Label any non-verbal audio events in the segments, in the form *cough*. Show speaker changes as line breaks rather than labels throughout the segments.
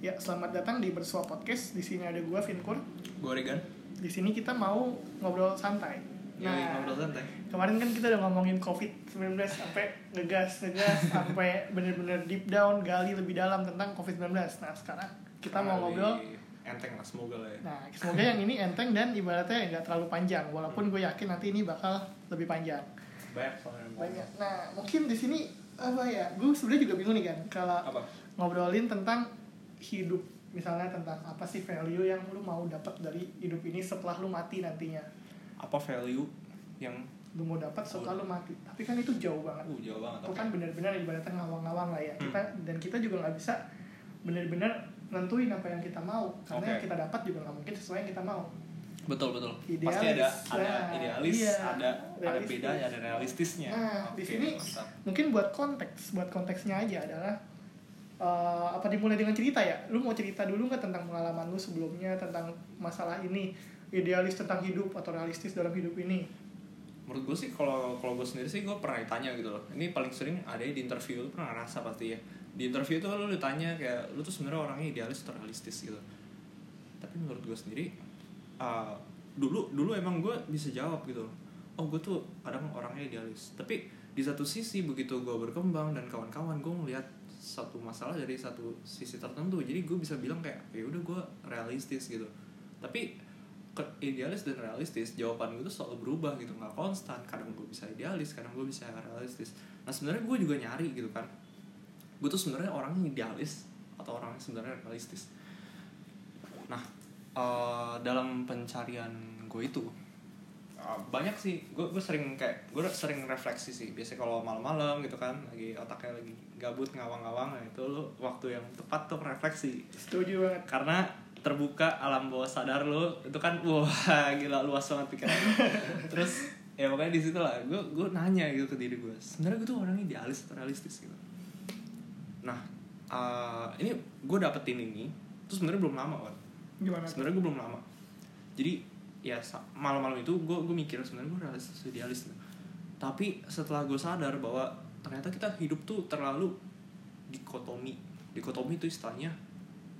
Ya, selamat datang di Bersua Podcast. Di sini ada gua Vinkur.
Gue Regan.
Di sini kita mau ngobrol santai.
Nah, ngobrol santai.
kemarin kan kita udah ngomongin COVID-19 sampai ngegas, ngegas *laughs* sampai bener-bener deep down, gali lebih dalam tentang COVID-19. Nah, sekarang kita mau ngobrol
enteng lah semoga lah ya.
Nah, semoga yang ini enteng dan ibaratnya nggak terlalu panjang. Walaupun gue yakin nanti ini bakal lebih panjang.
Banyak soalnya.
Banyak. Nah, mungkin di sini apa ya? Gue sebenarnya juga bingung nih kan kalau ngobrolin tentang hidup. Misalnya tentang apa sih value yang lu mau dapat dari hidup ini setelah lu mati nantinya.
Apa value yang
Lu mau dapat setelah lu mati. Tapi kan itu jauh banget.
uh jauh banget.
Itu kan benar-benar ibaratnya ngawang-ngawang lah ya.
Hmm.
Kita dan kita juga nggak bisa benar-benar nentuin apa yang kita mau karena
Oke.
yang kita dapat juga nggak mungkin sesuai yang kita mau.
Betul betul.
Idealis.
Pasti ada ada
Nah,
idealis,
iya.
ada ada
Realistis.
beda, ada realistisnya.
Nah, di
Oke,
sini
mantap.
mungkin buat konteks, buat konteksnya aja adalah eh, apa dimulai dengan cerita ya? Lu mau cerita dulu nggak tentang pengalaman lu sebelumnya tentang masalah ini, idealis tentang hidup atau realistis dalam hidup ini?
Menurut gue sih kalau kalau gue sendiri sih gue pernah ditanya gitu loh. Ini paling sering ada di interview lu pernah ngerasa pasti ya. Di interview tuh lu ditanya kayak lu tuh sebenarnya orangnya idealis atau realistis gitu. Tapi menurut gue sendiri uh, dulu dulu emang gue bisa jawab gitu loh. Oh gue tuh kadang orangnya idealis. Tapi di satu sisi begitu gue berkembang dan kawan-kawan gue melihat satu masalah dari satu sisi tertentu. Jadi gue bisa bilang kayak ya udah gue realistis gitu. Tapi idealis dan realistis jawaban gue tuh selalu berubah gitu. Nggak konstan. Kadang gue bisa idealis kadang gue bisa realistis. Nah sebenarnya gue juga nyari gitu kan. Gue tuh sebenarnya orang idealis atau orang yang sebenarnya realistis. Nah eh, dalam pencarian gue itu banyak sih. Gue gue sering kayak gue sering refleksi sih. Biasanya kalau malam-malam gitu kan lagi otaknya lagi gabut ngawang-ngawang nah itu lo waktu yang tepat tuh refleksi.
Setuju banget.
karena terbuka alam bawah sadar lo itu kan *laughs* wah gila luas banget pikiran terus ya pokoknya di situ lah gue gue nanya gitu ke diri gue sebenarnya gue tuh orang idealis atau realistis? Gitu. Nah eh, ini gue dapetin ini terus sebenarnya belum lama kan sebenarnya gue belum lama. Jadi ya malam-malam itu gue gue mikir sebenarnya gue realistis idealis tapi setelah gue sadar bahwa ternyata kita hidup tuh terlalu dikotomi. Dikotomi itu istilahnya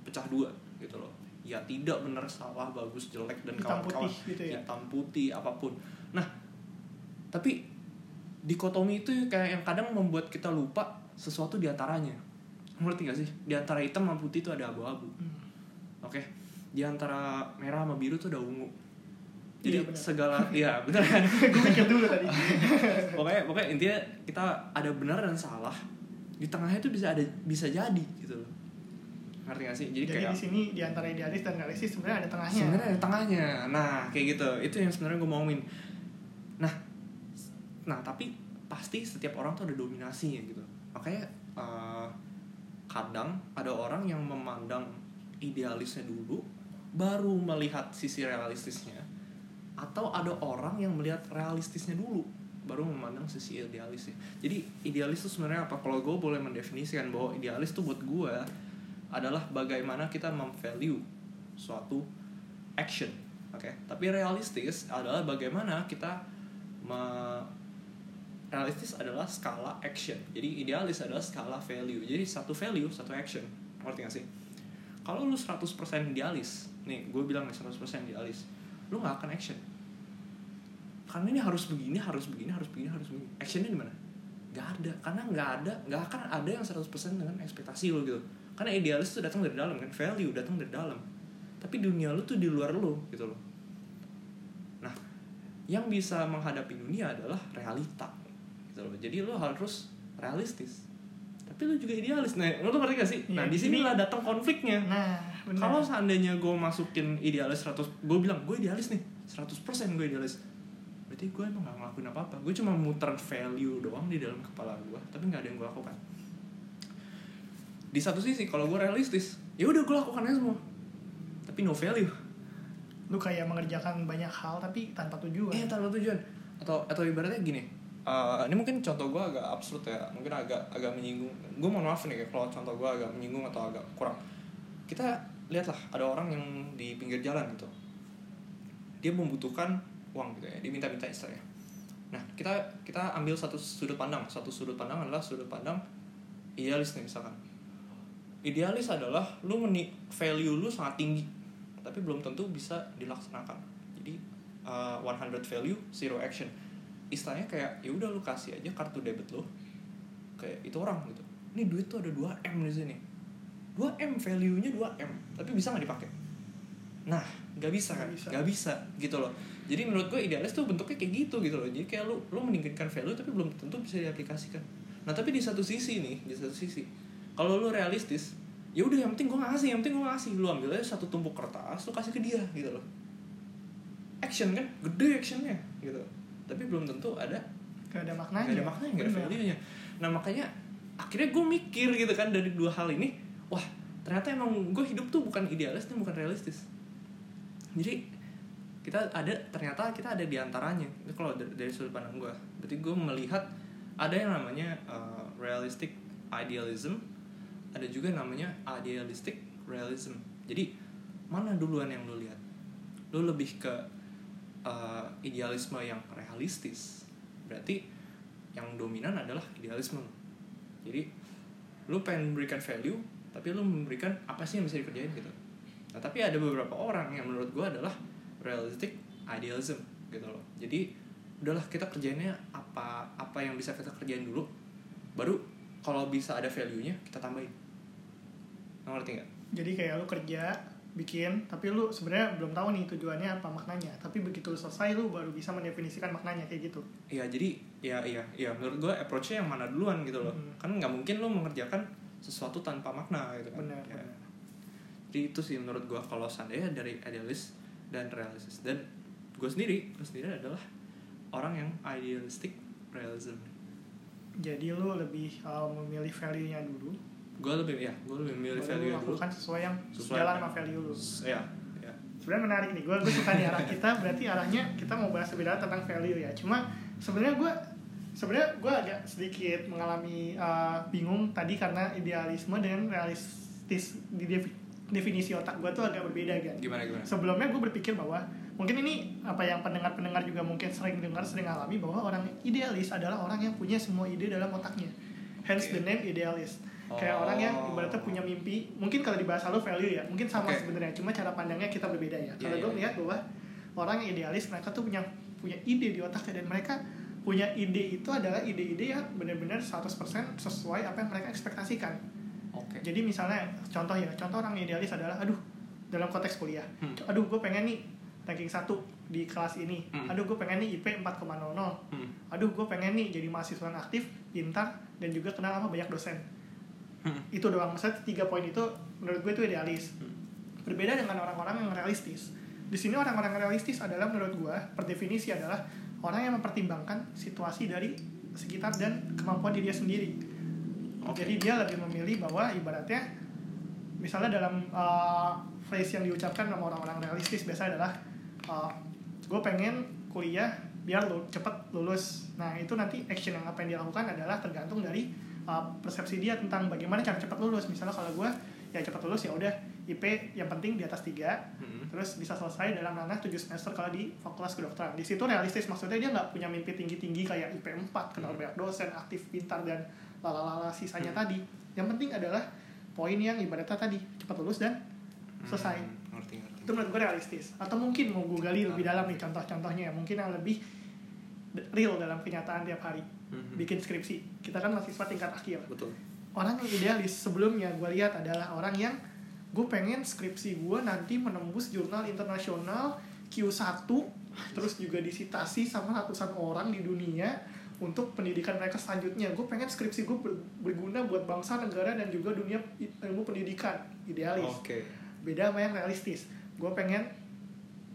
pecah dua gitu loh. Ya tidak benar salah bagus jelek dan
Hitam
kawan-kawan.
putih gitu ya?
hitam putih apa pun. Nah tapi dikotomi itu kayak yang kadang membuat kita lupa sesuatu di antaranya. Ngerti gak sih? Di antara hitam sama putih itu ada abu-abu.
Hmm.
Oke, di antara merah sama biru tuh ada ungu. Jadi
Iya, benar.
segala, *laughs* iya bener kan?
gue mikir dulu tadi. *laughs*
pokoknya, pokoknya intinya kita ada benar dan salah. Di tengahnya tuh bisa ada, bisa jadi gitu loh. Ngerti gak sih? Jadi,
Jadi
kayak
di sini di antara idealis dan realistis sebenarnya ada tengahnya.
sebenarnya ada tengahnya. Nah, kayak gitu. Itu yang sebenarnya gue mau ngomongin. Nah, nah tapi pasti setiap orang tuh ada dominasinya gitu. Makanya eh, kadang ada orang yang memandang idealisnya dulu, baru melihat sisi realistisnya, atau ada orang yang melihat realistisnya dulu, baru memandang sisi idealisnya. Jadi idealis itu sebenarnya apa? Kalau gue boleh mendefinisikan bahwa idealis tuh buat gue adalah bagaimana kita memvalue suatu action, oke? Tapi realistis adalah bagaimana kita me- realistis adalah skala action. Jadi idealis adalah skala value. Jadi satu value, satu action. Ngerti gak sih? Kalau lu 100% idealis, nih gue bilang nih 100% idealis, lu gak akan action. Karena ini harus begini, harus begini, harus begini, harus begini. Actionnya di mana? Gak ada. Karena gak ada, gak akan ada yang 100% dengan ekspektasi lu gitu. Karena idealis itu datang dari dalam kan, value datang dari dalam. Tapi dunia lu tuh di luar lu gitu loh. Nah, yang bisa menghadapi dunia adalah realita gitu loh. Jadi lu harus realistis. Tapi lu juga idealis. Nah, lu ngerti gak sih? Nah,
Iya,
di
ini-
sinilah datang konfliknya.
Nah.
Kalau seandainya gue masukin idealis 100, gue bilang gue idealis nih, 100% gue idealis. Berarti gue emang gak ngelakuin apa-apa. Gue cuma muter value doang di dalam kepala gue, tapi nggak ada yang gue lakukan. Di satu sisi, kalau gue realistis, ya udah gue lakukan aja semua. Tapi no value.
lu kayak mengerjakan banyak hal tapi tanpa tujuan.
Iya tanpa tujuan. Atau atau ibaratnya gini. eh, ini mungkin contoh gue agak absurd ya, mungkin agak agak menyinggung. Gue mohon maaf nih kalau contoh gue agak menyinggung atau agak kurang. Kita lihatlah ada orang yang di pinggir jalan gitu. Dia membutuhkan uang gitu ya, dia minta-minta istilahnya. Nah, kita kita ambil satu sudut pandang. Satu sudut pandang adalah sudut pandang idealis nih misalkan. idealis adalah lu meni value lu sangat tinggi tapi belum tentu bisa dilaksanakan jadi uh, 100 value zero action istilahnya kayak ya udah lu kasih aja kartu debit lu kayak itu orang gitu ini duit tuh ada 2 m di sini 2 m value nya 2 m tapi bisa nggak dipakai nah nggak bisa kan
Nggak bisa.
bisa gitu loh jadi menurut gue idealis tuh bentuknya kayak gitu gitu loh. Jadi kayak lu lu meningkatkan value tapi belum tentu bisa diaplikasikan. Nah tapi di satu sisi nih di satu sisi kalau lu realistis ya udah yang penting gue ngasih yang penting gue ngasih. Lu ambil aja satu tumpuk kertas lu kasih ke dia gitu loh. Action kan? Gede actionnya gitu. Tapi belum tentu ada
gak ada maknanya.
Nggak ada maknanya nggak ada value nya nah makanya akhirnya gue mikir gitu kan dari dua hal ini wah ternyata emang gue hidup tuh bukan idealis dan bukan realistis. Jadi kita ada ternyata kita ada di antaranya. Itu kalau dari, sudut pandang gue berarti gue melihat ada yang namanya uh, realistic idealism ada juga namanya idealistic realism. Jadi mana duluan yang lu lihat? Lu lebih ke uh, idealisme yang realistis. Berarti yang dominan adalah idealisme jadi lu pengen memberikan value tapi lu memberikan apa sih yang bisa dikerjain gitu. Nah tapi ada beberapa orang yang menurut gue adalah realistic idealism gitu loh. Jadi udahlah kita kerjainnya apa apa yang bisa kita kerjain dulu baru kalau bisa ada value nya kita tambahin. Ngerti nggak?
Jadi kayak lu kerja bikin tapi lu sebenarnya belum tahu nih tujuannya apa maknanya. Tapi begitu lu selesai lu baru bisa mendefinisikan maknanya kayak gitu.
Iya jadi ya iya iya menurut gue approach-nya yang mana duluan gitu loh.
Mhm.
kan nggak mungkin lo mengerjakan sesuatu tanpa makna gitu kan.
Benar
Ya.
benar.
jadi itu sih menurut gue kalau seandainya dari idealis dan realistis. Dan gue sendiri gue sendiri adalah orang yang idealistic realism.
Jadi lu lebih uh, memilih value nya dulu?
Gue lebih ya gue lebih memilih value
lu
dulu.
lakukan sesuai yang
Sesuai
jalan
apa?
sama value lu.
Ya ya.
Sebenarnya menarik nih gue gue suka nih arah kita berarti arahnya kita mau bahas lebih dalam tentang value ya. Cuma sebenarnya gue sebenarnya gue agak sedikit mengalami uh, bingung tadi karena idealisme dan realistis di definisi otak gue tuh agak berbeda kan
gimana gimana
sebelumnya gue berpikir bahwa mungkin ini apa yang pendengar-pendengar juga mungkin sering dengar sering alami bahwa orang idealis adalah orang yang punya semua ide dalam otaknya hence
Oke.
the name idealis kayak
Oh.
orang yang ibaratnya punya mimpi mungkin kalau di bahasa lo value ya mungkin sama
Oke.
sebenarnya cuma cara pandangnya kita berbeda ya
Iya,
kalau
iya,
gue
iya.
melihat bahwa orang yang idealis mereka tuh punya punya ide di otaknya dan mereka punya ide itu adalah ide-ide yang benar-benar 100% sesuai apa yang mereka ekspektasikan
oke
jadi misalnya contoh ya, contoh orang idealis adalah aduh dalam konteks kuliah.
Hmm.
Aduh gue pengen nih ranking satu di kelas ini.
Hmm.
Aduh gue pengen nih IP 4,00.
Hmm.
Aduh gue pengen nih jadi mahasiswa yang aktif, pintar dan juga kenal sama banyak dosen.
Hmm.
Itu doang. Maksudnya tiga poin itu menurut gue itu idealis.
Hmm.
Berbeda dengan orang-orang yang realistis. Di sini orang-orang realistis adalah menurut gue per definisi adalah orang yang mempertimbangkan situasi dari sekitar dan kemampuan dirinya sendiri.
Oke.
Jadi dia lebih memilih bahwa ibaratnya misalnya dalam uh, phrase yang diucapkan sama orang-orang realistis biasa adalah gue pengen kuliah biar lu cepet lulus. Nah itu nanti action yang apa yang dia lakukan adalah tergantung dari uh, persepsi dia tentang bagaimana cara cepat lulus. Misalnya kalau gue ya cepat lulus ya udah IP yang penting di atas 3
Hmm.
terus bisa selesai dalam ranah 7 semester kalau di fakultas kedokteran. Di situ realistis maksudnya dia nggak punya mimpi tinggi-tinggi kayak IP 4, kenal
Hmm.
banyak dosen, aktif, pintar dan lalala sisanya
Hmm.
tadi. Yang penting adalah poin yang ibaratnya tadi cepat lulus dan selesai.
Hmm, ngerti ngerti
Itu menurut gue realistis. Atau mungkin mau gue gali lebih dalam nih contoh-contohnya ya, mungkin yang lebih real dalam kenyataan tiap hari.
Hmm.
Bikin skripsi. Kita kan mahasiswa tingkat akhir
betul
orang yang idealis sebelumnya gue lihat adalah orang yang gue pengen skripsi gue nanti menembus jurnal internasional Q1 terus juga disitasi sama ratusan orang di dunia untuk pendidikan mereka selanjutnya. Gue pengen skripsi gue ber- berguna buat bangsa negara dan juga dunia ilmu pendidikan. Idealis.
Oke.
Beda sama yang realistis. Gue pengen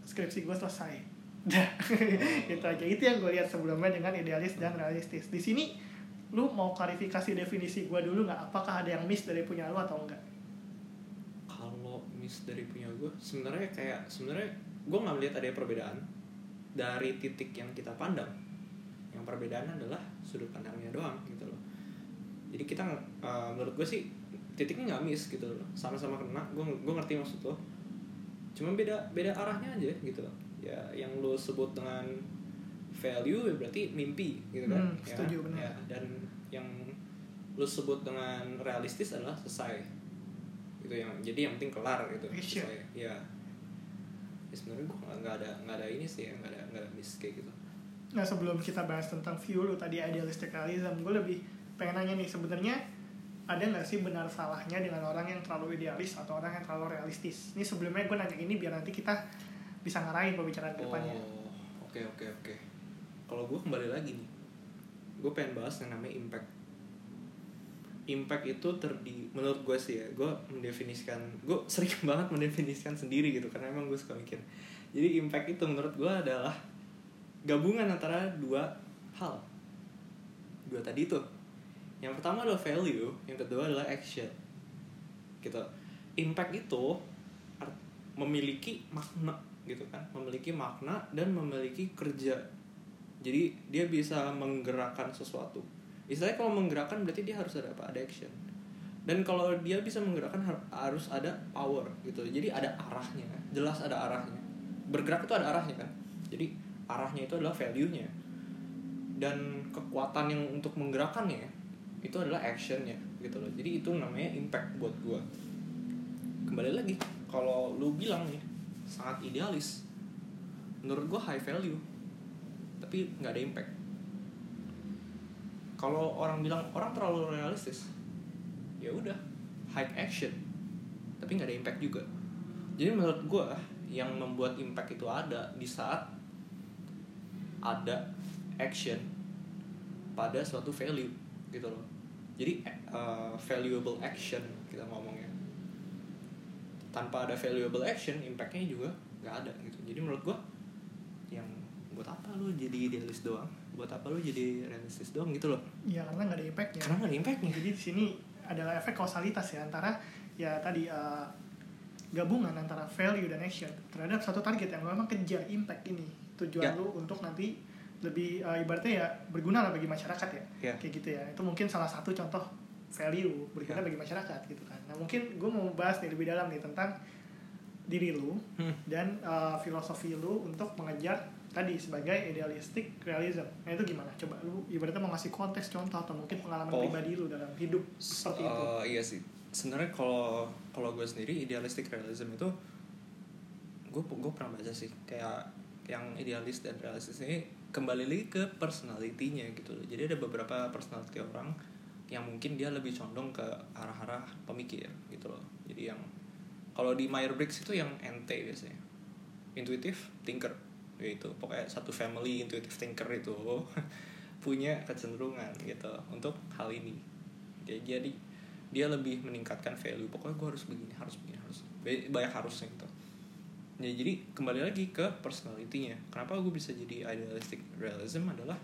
skripsi gue selesai. Dah, *laughs* itu aja. Itu yang gue lihat sebelumnya dengan idealis dan realistis. Di sini lu mau klarifikasi definisi gue dulu nggak? Apakah ada yang miss dari punya lu atau enggak?
Kalau miss dari punya gue sebenarnya kayak sebenarnya gue nggak melihat ada perbedaan dari titik yang kita pandang perbedaan adalah sudut pandangnya doang gitu loh. Jadi kita uh, menurut gue sih titiknya nggak miss gitu loh. Sama-sama kena gue gue ngerti maksud lo. Cuma beda beda arahnya aja gitu loh. Ya yang lo sebut dengan value ya berarti mimpi gitu kan?
Hmm,
ya,
setuju, benar.
ya, dan yang lo sebut dengan realistis adalah selesai. Gitu yang jadi yang penting kelar gitu
Action.
saya ya. Ya sebenarnya gue nggak nggak ada nggak ada ini sih ya nggak ada nggak ada miss kayak gitu
Nah sebelum kita bahas tentang view lu tadi idealistic realism, gue lebih pengen nanya nih sebenarnya ada nggak sih benar salahnya dengan orang yang terlalu idealis atau orang yang terlalu realistis? Ini sebelumnya gue nanya ini biar nanti kita bisa ngarahin pembicaraan ke depannya.
oh oke oke oke kalau gue kembali lagi nih gue pengen bahas yang namanya impact impact itu terdi menurut gue sih ya gue mendefinisikan gue sering *laughs* banget mendefinisikan sendiri gitu karena emang gue suka mikir jadi impact itu menurut gue adalah gabungan antara dua hal. Dua tadi tuh. Yang pertama adalah value yang kedua adalah action. Gitu. Impact itu memiliki makna gitu kan. Memiliki makna dan memiliki kerja. Jadi dia bisa menggerakkan sesuatu. Istilahnya kalau menggerakkan berarti dia harus ada apa? Ada action. Dan kalau dia bisa menggerakkan har- harus ada power gitu. Jadi ada arahnya. Jelas ada arahnya. Bergerak itu ada arahnya kan. Jadi arahnya itu adalah value-nya. Dan kekuatan yang untuk menggerakkannya itu adalah actionnya gitu loh. Jadi itu namanya impact buat gua. Kembali lagi kalau lu bilang nih sangat idealis menurut gua high value tapi nggak ada impact. Kalau orang bilang orang terlalu realistis ya udah high action tapi nggak ada impact juga. Jadi menurut gua yang membuat impact itu ada di saat ada action pada suatu value gitu loh. Jadi uh, valuable action kita ngomongnya. Tanpa ada valuable action impactnya juga nggak ada gitu. Jadi menurut gua yang buat apa lu jadi idealis doang? Buat apa lu jadi realistis doang gitu loh?
Ya karena nggak ada impactnya.
karena nggak ada impactnya.
Jadi di sini adalah efek kausalitas ya antara ya tadi eh, gabungan antara value dan action terhadap satu target yang memang kejar impact ini tujuan
Ya.
lu untuk nanti lebih eh, ibaratnya ya berguna lah bagi masyarakat ya
Ya.
kayak gitu ya itu mungkin salah satu contoh value berguna
Ya.
bagi masyarakat gitu kan nah mungkin gue mau bahas nih lebih dalam nih tentang diri lu
Hmm.
dan eh, filosofi lu untuk mengejar tadi sebagai idealistic realism. Nah itu gimana? Coba lu ibaratnya mau ngasih konteks contoh atau mungkin pengalaman
Oh.
pribadi lu dalam hidup seperti itu.
Eh, iya sih sebenarnya kalau kalau gue sendiri idealistic realism itu gue gue pernah baca sih kayak yang idealis dan realistis ini kembali lagi ke personality-nya gitu loh. Jadi ada beberapa personality orang yang mungkin dia lebih condong ke arah-arah pemikir gitu loh. Jadi yang kalau di Meyer Briggs itu yang NT biasanya. Intuitive thinker yaitu pokoknya satu family intuitive thinker itu *laughs* punya kecenderungan gitu untuk hal ini. Jadi dia lebih meningkatkan value pokoknya gue harus begini harus begini harus Ba- banyak harusnya gitu ya jadi kembali lagi ke personality-nya. Kenapa gue bisa jadi idealistic realism adalah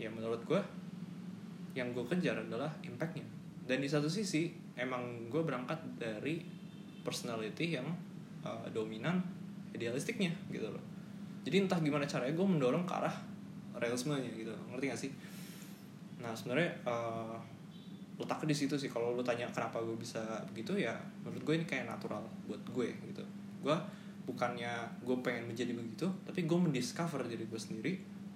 ya menurut gue yang gue kejar adalah impactnya. Dan di satu sisi emang gue berangkat dari personality yang uh, dominan idealistiknya gitu loh. Jadi entah gimana caranya gue mendorong ke arah realismenya gitu ngerti gak sih? Nah sebenarnya uh, letaknya di situ sih. Kalau lu tanya kenapa gue bisa begitu ya menurut gue ini kayak natural buat gue gitu. Gue bukannya gue pengen menjadi begitu tapi gue mendiscover diri gue sendiri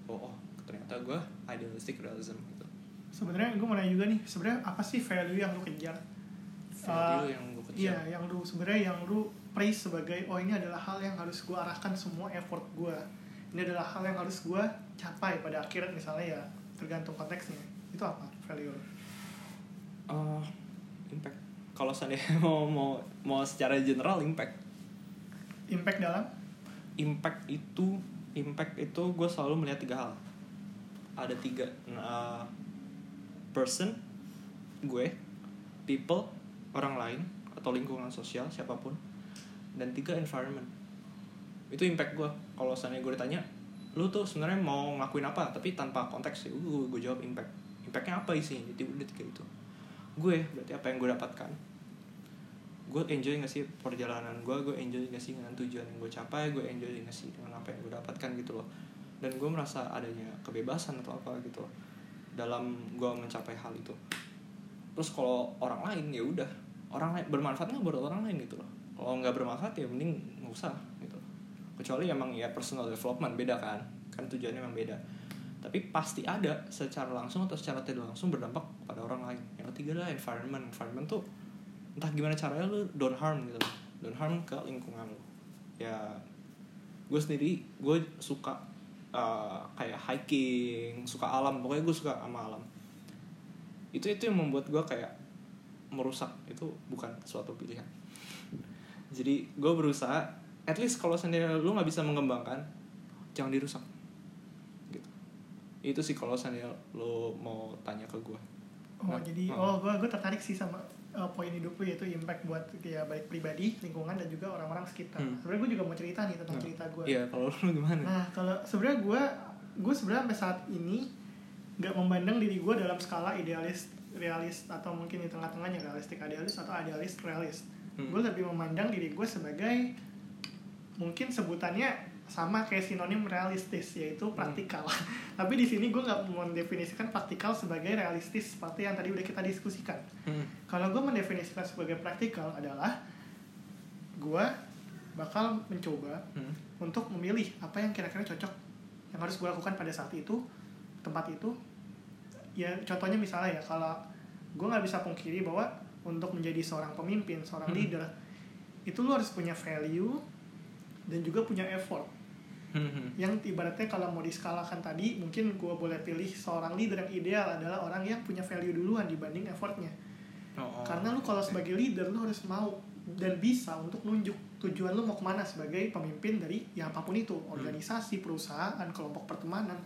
oh, oh ternyata gue idealistic realism gitu
Sebenarnya gue mau nanya juga nih, sebenarnya apa sih value yang lu kejar?
value
Uh,
yang gue
Iya,
kejar
yang lu sebenarnya yang lu praise sebagai oh ini adalah hal yang harus gue arahkan semua effort gue. Ini adalah hal yang harus gue capai pada akhirnya misalnya ya tergantung konteksnya. Itu apa value lu?
Uh, impact kalau seandainya *laughs* mau mau mau secara general impact
Impact dalam?
Impact itu impact itu gue selalu melihat tiga hal. Ada tiga uh, person gue people orang lain atau lingkungan sosial siapa pun dan tiga environment. Itu impact gue kalau seandainya gue ditanya lu tuh sebenarnya mau ngelakuin apa? Tapi tanpa konteks ya gue gue jawab impact. Impactnya apa isinya? Jadi udah tiga itu. Gue berarti apa yang gue dapatkan gue enjoy gak sih perjalanan gue gue enjoy gak sih dengan tujuan yang gue capai? Gue enjoy gak sih dengan apa yang gue dapatkan gitu loh. Dan gue merasa adanya kebebasan atau apa gitu loh dalam gue mencapai hal itu. Terus kalau orang lain ya udah. Orang lain bermanfaat nggak buat orang lain gitu loh? Kalau nggak bermanfaat ya mending nggak usah gitu loh. kecuali emang ya personal development beda kan? Kan tujuannya emang beda. Tapi pasti ada secara langsung atau secara tidak langsung berdampak pada orang lain. Yang ketiga adalah environment. Environment tuh entah gimana caranya lu don't harm gitu. Don't harm ke lingkungan lu. Ya gue sendiri gue suka uh, kayak hiking suka alam. Pokoknya gue suka sama alam. Itu itu yang membuat gue kayak merusak. Itu bukan suatu pilihan. Jadi gue berusaha at least kalau sendiri lu nggak bisa mengembangkan jangan dirusak. Gitu. Itu sih kalau sendiri lu mau tanya ke gue
Oh
Nah,
jadi
nah.
oh gue gue tertarik sih sama uh, poin hidup lu yaitu impact buat ya baik pribadi, lingkungan dan juga orang-orang sekitar.
Hmm.
Sebenarnya gue juga mau cerita nih tentang
Nah,
cerita gue.
iya kalau lu gimana
Nah kalau sebenarnya gue gue sebenarnya sampai saat ini nggak memandang diri gue dalam skala idealis realis atau mungkin di tengah-tengahnya realistik idealis atau idealis realis.
Hmm.
Gue lebih memandang diri gue sebagai mungkin sebutannya sama kayak sinonim realistis yaitu
Hmm.
praktikal. *laughs* Tapi di sini gue nggak mendefinisikan praktikal sebagai realistis seperti yang tadi udah kita diskusikan.
Hmm.
Kalau gue mendefinisikan sebagai praktikal adalah gue bakal mencoba
Hmm.
untuk memilih apa yang kira-kira cocok yang harus gue lakukan pada saat itu tempat itu ya contohnya misalnya ya kalau gue nggak bisa pungkiri bahwa untuk menjadi seorang pemimpin seorang
Hmm.
leader itu lu harus punya value dan juga punya effort
Hmm, hmm.
yang ibaratnya kalau mau diskalakan tadi mungkin gue boleh pilih seorang leader yang ideal adalah orang yang punya value duluan dibanding effortnya
Oh, oh.
karena lu kalau sebagai leader lu harus mau dan bisa untuk nunjuk tujuan lu mau ke mana sebagai pemimpin dari ya apa pun itu organisasi perusahaan kelompok pertemanan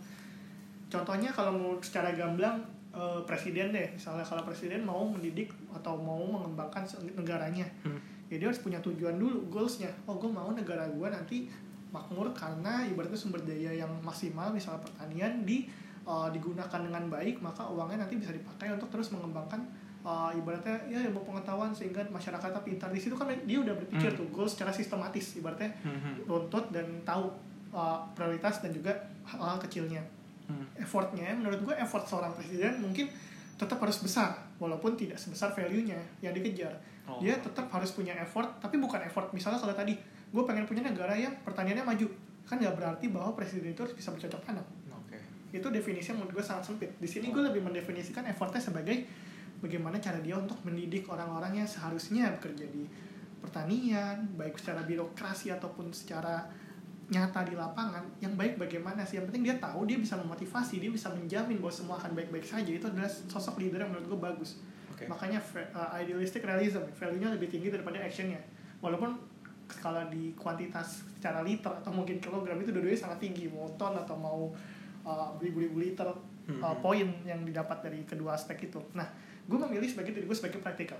contohnya kalau mau secara gamblang eh, presiden deh misalnya kalau presiden mau mendidik atau mau mengembangkan negaranya
Hmm.
ya dia harus punya tujuan dulu goalsnya oh gue mau negara gue nanti makmur karena ibaratnya sumber daya yang maksimal misalnya pertanian di uh, digunakan dengan baik maka uangnya nanti bisa dipakai untuk terus mengembangkan uh, ibaratnya ya ilmu pengetahuan sehingga masyarakatnya pintar di situ kan dia udah berpikir
Hmm.
tuh goal secara sistematis ibaratnya
Hmm, hmm.
runtut dan tahu uh, prioritas dan juga hal-hal kecilnya
Hmm.
effortnya menurut gue effort seorang presiden mungkin tetap harus besar walaupun tidak sebesar value-nya yang dikejar
Oh.
dia tetap harus punya effort tapi bukan effort misalnya kalau tadi gue pengen punya negara yang pertaniannya maju. Kan nggak berarti bahwa presiden itu harus bisa bercocok tanam.
Oke.
itu definisinya menurut gue sangat sempit. Di sini gue lebih mendefinisikan effortnya sebagai bagaimana cara dia untuk mendidik orang-orang yang seharusnya bekerja di pertanian baik secara birokrasi ataupun secara nyata di lapangan yang baik bagaimana sih? Yang penting dia tahu dia bisa memotivasi dia bisa menjamin bahwa semua akan baik-baik saja. Itu adalah sosok leader yang menurut gue bagus.
Oke.
makanya uh, idealistic realism value-nya lebih tinggi daripada actionnya. Walaupun skala di kuantitas secara liter atau mungkin kilogram itu dua-duanya sangat tinggi. Mau ton atau mau uh, beribu-ribu liter uh,
Mhm.
poin yang didapat dari kedua aspek itu. Nah gue memilih sebagai diri gue sebagai praktikal.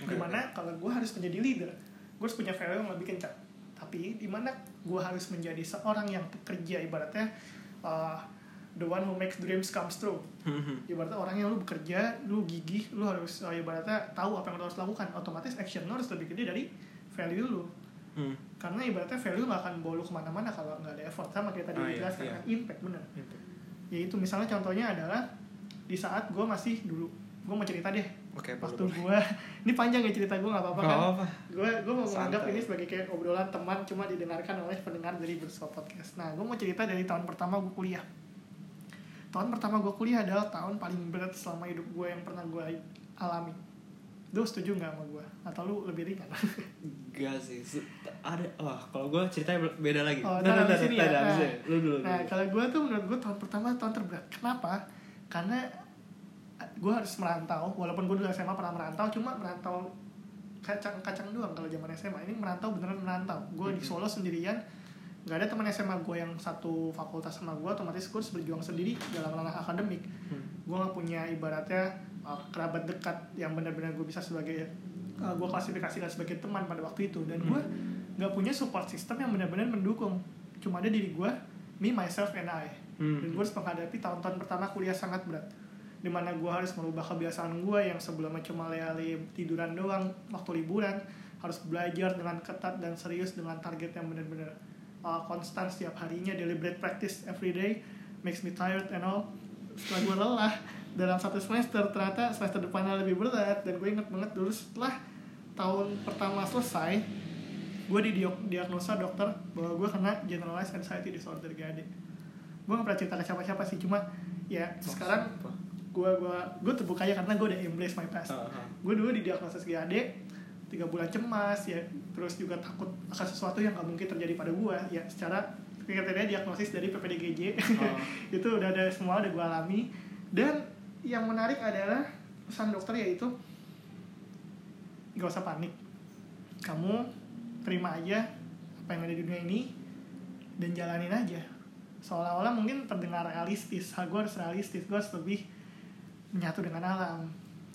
Oke,
di mana kalau gue harus menjadi leader gue harus punya value yang lebih kencang. Tapi di mana gue harus menjadi seorang yang pekerja ibaratnya uh, the one who makes dreams comes true.
Hmm, hmm.
ibaratnya orang yang lu bekerja lu gigih lu harus uh, ibaratnya tahu apa yang lu harus lakukan. Otomatis action lu harus lebih gede dari value lu.
Hmm.
karena ibaratnya value nggak akan bawa lu ke mana-mana kalau nggak ada effort. Sama kayak tadi
Ah,
lu
iya, iya.
kan? Impact bener.
Gitu.
ya itu misalnya contohnya adalah di saat gue masih dulu. Gue mau cerita deh.
Oke, boleh,
waktu gue *laughs* ini panjang ya cerita gue nggak apa-apa kan? gue gue mau menganggap ini sebagai kayak obrolan teman cuma didengarkan oleh pendengar dari bersama podcast. Nah gue mau cerita dari tahun pertama gue kuliah. Tahun pertama gue kuliah adalah tahun paling berat selama hidup gue yang pernah gue alami lu setuju nggak sama gue atau lu lebih ringan
Enggak sih. Ada wah, kalau gue ceritanya be- beda lagi.
Oh,
Ntar,
nah,
ntar,
di sini
ntar,
ya. Nah.
ya. Lu dulu.
Nah,
dulu.
kalau gue tuh menurut gue tahun pertama tahun terberat. Kenapa? Karena gue harus merantau, walaupun gue dulu SMA pernah merantau, cuma merantau kacang-kacang doang kalau zaman SMA. Ini merantau beneran merantau. Gue di
Mhm.
Solo sendirian, nggak ada teman SMA gue yang satu fakultas sama gue, otomatis gue harus berjuang sendiri dalam ranah akademik.
Hmm.
Gue nggak punya ibaratnya uh, kerabat dekat yang benar-benar gue bisa sebagai uh, gue klasifikasikan sebagai teman pada waktu itu. Dan gue nggak punya support system yang benar-benar mendukung. Cuma ada diri gue me myself and I.
Hmm.
dan gue harus menghadapi tahun-tahun pertama kuliah sangat berat. Di mana gue harus merubah kebiasaan gue yang sebelumnya cuma lele tiduran doang waktu liburan. Harus belajar dengan ketat dan serius dengan target yang benar-benar uh, konstan setiap harinya. Deliberate practice every day makes me tired and all. Setelah gue lelah dalam satu semester ternyata semester depannya lebih berat. Dan gue inget banget dulu setelah tahun pertama selesai gue didiagnosa dokter bahwa gue kena generalized anxiety disorder GAD gue gak pernah cerita ke siapa-siapa sih cuma ya
Oh,
sekarang gue gue gue terbuka ya karena gue udah embrace my past.
Ah, ah.
gue dulu di diagnosis GAD tiga bulan cemas ya terus juga takut akan sesuatu yang gak mungkin terjadi pada gue. Ya secara kriteria diagnosis dari PPDGJ
Oh. *laughs*
itu udah ada semua udah gue alami. Dan yang menarik adalah pesan dokter yaitu gak usah panik. Kamu terima aja apa yang ada di dunia ini dan jalanin aja. Seolah-olah mungkin terdengar realistis. Gue harus realistis. Gue harus lebih menyatu dengan alam.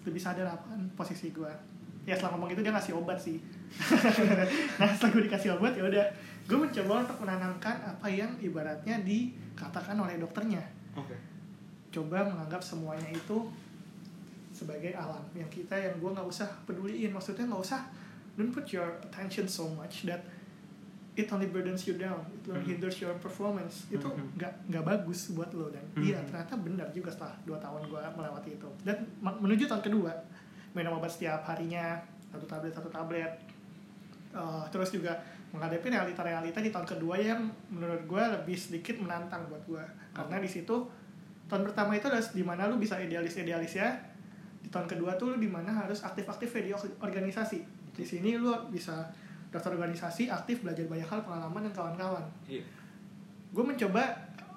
Lebih sadar apa posisi gue ya setelah ngomong itu dia ngasih obat sih. *laughs* Nah setelah gue dikasih obat ya udah. Gue mencoba untuk menanamkan apa yang ibaratnya dikatakan oleh dokternya.
Oke.
Coba menganggap semuanya itu sebagai alam. Yang kita yang gue nggak usah peduliin. Maksudnya nggak usah don't put your attention so much that it only burdens you down. It only
Mhm.
hinders your performance. Itu
Mhm.
nggak nggak bagus buat lo. Dan
Mhm.
iya ternyata benar juga setelah dua tahun gue melewati itu. Dan menuju tahun kedua minum obat setiap harinya satu tablet satu tablet. Uh, terus juga menghadapi realita-realita di tahun kedua yang menurut gue lebih sedikit menantang buat gue karena di situ tahun pertama itu adalah di mana lu bisa idealis-idealis ya di tahun kedua tuh lu di mana harus aktif-aktif di or- organisasi di sini lu bisa daftar organisasi aktif belajar banyak hal pengalaman dan kawan-kawan
Iya.
gue mencoba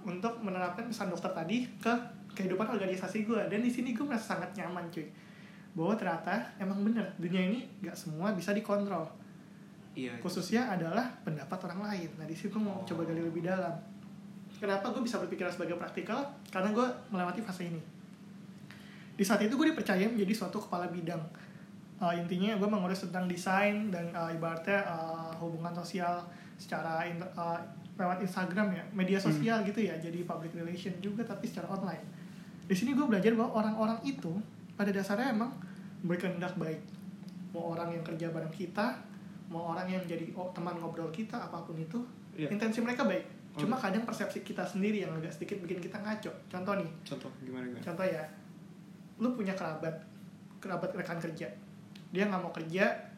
untuk menerapkan pesan dokter tadi ke kehidupan organisasi gue dan di sini gue merasa sangat nyaman cuy bahwa ternyata emang bener dunia ini gak semua bisa dikontrol
Iya.
khususnya adalah pendapat orang lain. Nah di sini gue mau coba gali lebih dalam. Kenapa gue bisa berpikiran sebagai praktikal? Karena gue melewati fase ini. Di saat itu gue dipercaya menjadi suatu kepala bidang. Uh, intinya gue mengurus tentang desain dan uh, ibaratnya uh, hubungan sosial secara inter- uh, lewat Instagram ya, media sosial gitu ya, jadi public relation juga tapi secara online. Di sini gue belajar bahwa orang-orang itu pada dasarnya emang berkehendak baik. Mau orang yang kerja bareng kita, mau orang yang jadi oh, teman ngobrol kita apa pun itu
Iya.
intensi mereka baik Cuma kadang persepsi kita sendiri yang agak sedikit bikin kita ngaco. Contoh nih.
Contoh gimana gimana?
contoh ya. Lu punya kerabat kerabat rekan kerja. Dia nggak mau kerja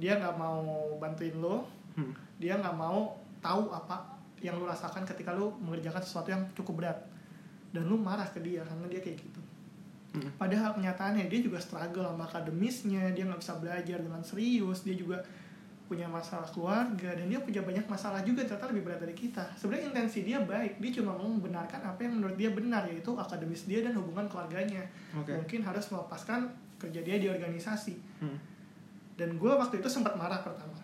dia nggak mau bantuin lo
Hmm.
dia nggak mau tahu apa yang lu rasakan ketika lu mengerjakan sesuatu yang cukup berat. Dan lu marah ke dia karena dia kayak gitu.
Hmm.
Padahal kenyataannya dia juga struggle sama akademisnya, dia nggak bisa belajar dengan serius, dia juga punya masalah keluarga dan dia punya banyak masalah juga ternyata lebih berat dari kita. Sebenarnya intensi dia baik, dia cuma mau membenarkan apa yang menurut dia benar yaitu akademis dia dan hubungan keluarganya.
Oke.
Mungkin harus melepaskan kerja dia di organisasi.
Hmm.
Dan gue waktu itu sempat marah pertama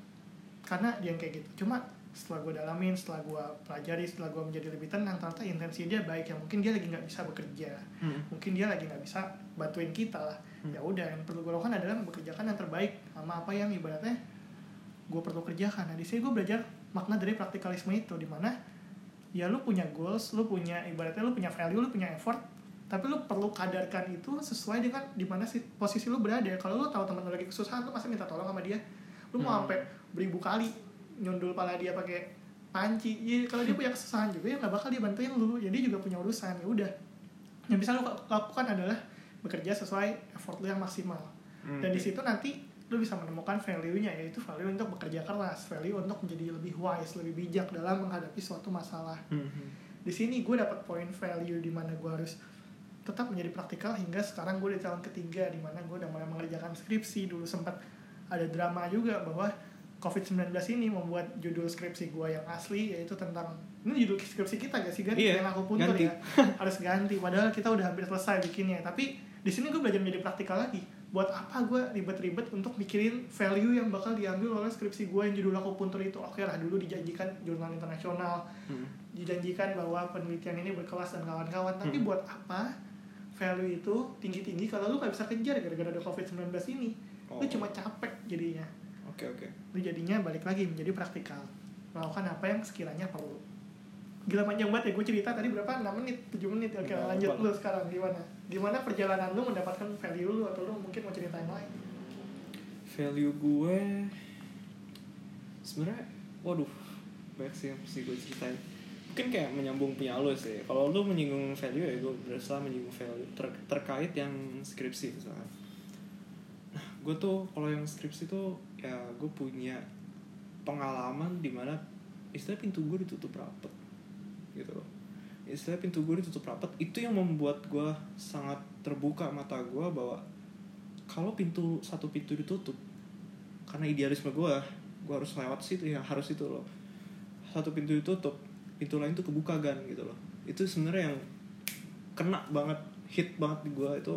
karena dia yang kayak gitu. Cuma setelah gue dalamin, setelah gue pelajari, setelah gue menjadi lebih tenang, ternyata intensi dia baik ya mungkin dia lagi nggak bisa bekerja
Hmm.
mungkin dia lagi nggak bisa bantuin kita lah
Hmm.
ya udah yang perlu gue lakukan adalah bekerjakan yang terbaik sama apa yang ibaratnya gue perlu kerjakan. Nah di sini gue belajar makna dari praktikalisme itu di mana ya lu punya goals lu punya ibaratnya lu punya value lu punya effort tapi lu perlu kadarkan itu sesuai dengan di mana si posisi lu berada. Kalau lu tahu teman lu lagi kesusahan lu pasti minta tolong sama dia. Lu mau
Hmm.
sampai beribu kali nyundul pala dia pakai panci ya, kalau dia *laughs* punya kesusahan juga ya nggak bakal dia bantuin lu. Jadi dia juga punya urusan ya udah. Yang bisa lu lakukan adalah bekerja sesuai effort lu yang maksimal.
Hmm.
dan di situ nanti lu bisa menemukan value-nya yaitu value untuk bekerja keras value untuk menjadi lebih wise lebih bijak dalam menghadapi suatu masalah
Hmm. hmm.
di sini gue dapat poin value di mana gue harus tetap menjadi praktikal hingga sekarang gue di tahun ketiga di mana gue udah mulai mengerjakan skripsi dulu sempat ada drama juga bahwa COVID-19 ini membuat judul skripsi gue yang asli yaitu tentang ini judul skripsi kita gak sih kan
Iya,
yang aku puntur
ganti.
ya harus ganti padahal kita udah hampir selesai bikinnya tapi di sini gue belajar menjadi praktikal lagi buat apa gue ribet-ribet untuk mikirin value yang bakal diambil oleh skripsi gue yang judul aku puntur itu? Oke lah dulu dijanjikan jurnal internasional.
Hmm.
dijanjikan bahwa penelitian ini berkelas dan kawan-kawan. Tapi
Hmm.
buat apa value itu tinggi-tinggi kalau lu nggak bisa kejar gara-gara ada covid-19 ini? Lu
Oh.
cuma capek jadinya.
Oke oke.
lu jadinya balik lagi menjadi praktikal. Melakukan apa yang sekiranya perlu. Gila panjang banget ya gue cerita. Tadi berapa? 6 menit? 7 menit? Oke
Nggak
lanjut. lu sekarang gimana gimana perjalanan lu mendapatkan value lu atau lu mungkin mau cerita yang lain
Value gue sebenarnya, waduh, banyak sih yang mesti gue ceritain. Mungkin kayak menyambung punya lo sih. Kalau lu menyinggung value ya gue berusaha menyinggung value ter- terkait yang skripsi misalnya. Nah, gue tuh kalau yang skripsi tuh ya gue punya pengalaman di mana istilah pintu gue ditutup rapet gitu loh. Istilah pintu gue ditutup rapat itu yang membuat gue sangat terbuka mata gue bahwa kalau pintu satu pintu ditutup karena idealisme gue gue harus lewat situ ya harus itu loh. Satu pintu ditutup pintu lain tuh kebuka gan gitu loh. Itu sebenarnya yang kena banget hit banget di gue itu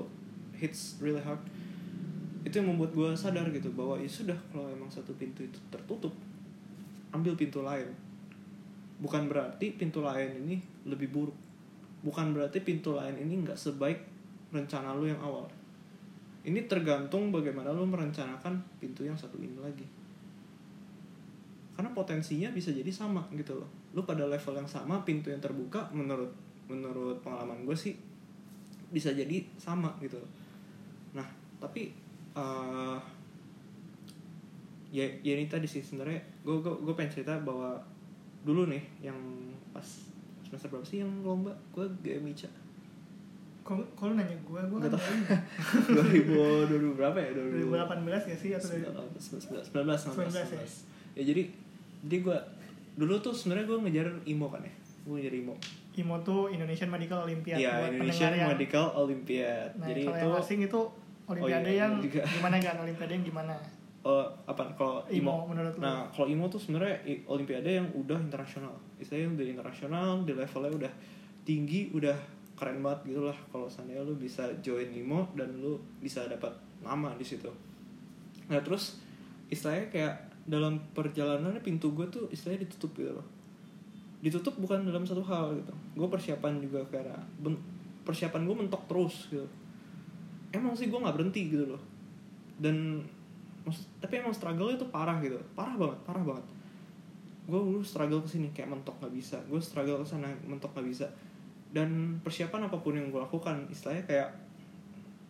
hits really hard. Itu yang membuat gue sadar gitu bahwa ya sudah kalau emang satu pintu itu tertutup ambil pintu lain bukan berarti pintu lain ini lebih buruk. Bukan berarti pintu lain ini nggak sebaik rencana lu yang awal. Ini tergantung bagaimana lu merencanakan pintu yang satu ini lagi. Karena potensinya bisa jadi sama gitu loh. Lu pada level yang sama pintu yang terbuka menurut menurut pengalaman gue sih bisa jadi sama gitu loh. Nah tapi uh, ya ya ini tadi sih sebenarnya gue gue gue pengen cerita bahwa dulu nih yang pas semester berapa sih yang lomba gue GMICA
Kalau nanya gue, gue kan
Nggak tahu.
dari
2000 2000 berapa ya
2018 gak sih atau dari
19 19
19 ya?
ya jadi jadi gue dulu tuh sebenarnya gue ngejar IMO kan ya gue ngejar IMO
IMO tuh Indonesian Medical Olympiad
Iya
buat
Indonesian Medical Olympiad
Nah,
jadi
kalau
itu
yang asing itu Olimpiade
iya,
yang
juga.
gimana kan? Olimpiade yang gimana?
Oh, apa kalau
IMO
IMO.
menurut
nah kalau IMO tuh sebenarnya Olimpiade yang udah internasional. Istilahnya udah internasional di levelnya udah tinggi udah keren banget gitu lah. Kalau seandainya lu bisa join IMO dan lu bisa dapat nama di situ. Nah terus istilahnya kayak dalam perjalanannya pintu gue tuh istilahnya ditutup gitu loh. Ditutup bukan dalam satu hal gitu. Gue persiapan juga karena persiapan gue mentok terus gitu. Emang sih gue nggak berhenti gitu loh. Dan maksud- tapi emang struggle itu parah gitu. Parah banget parah banget. Gue dulu struggle ke sini kayak mentok nggak bisa. Gue struggle ke sana mentok nggak bisa. Dan persiapan apa pun yang gue lakukan istilahnya kayak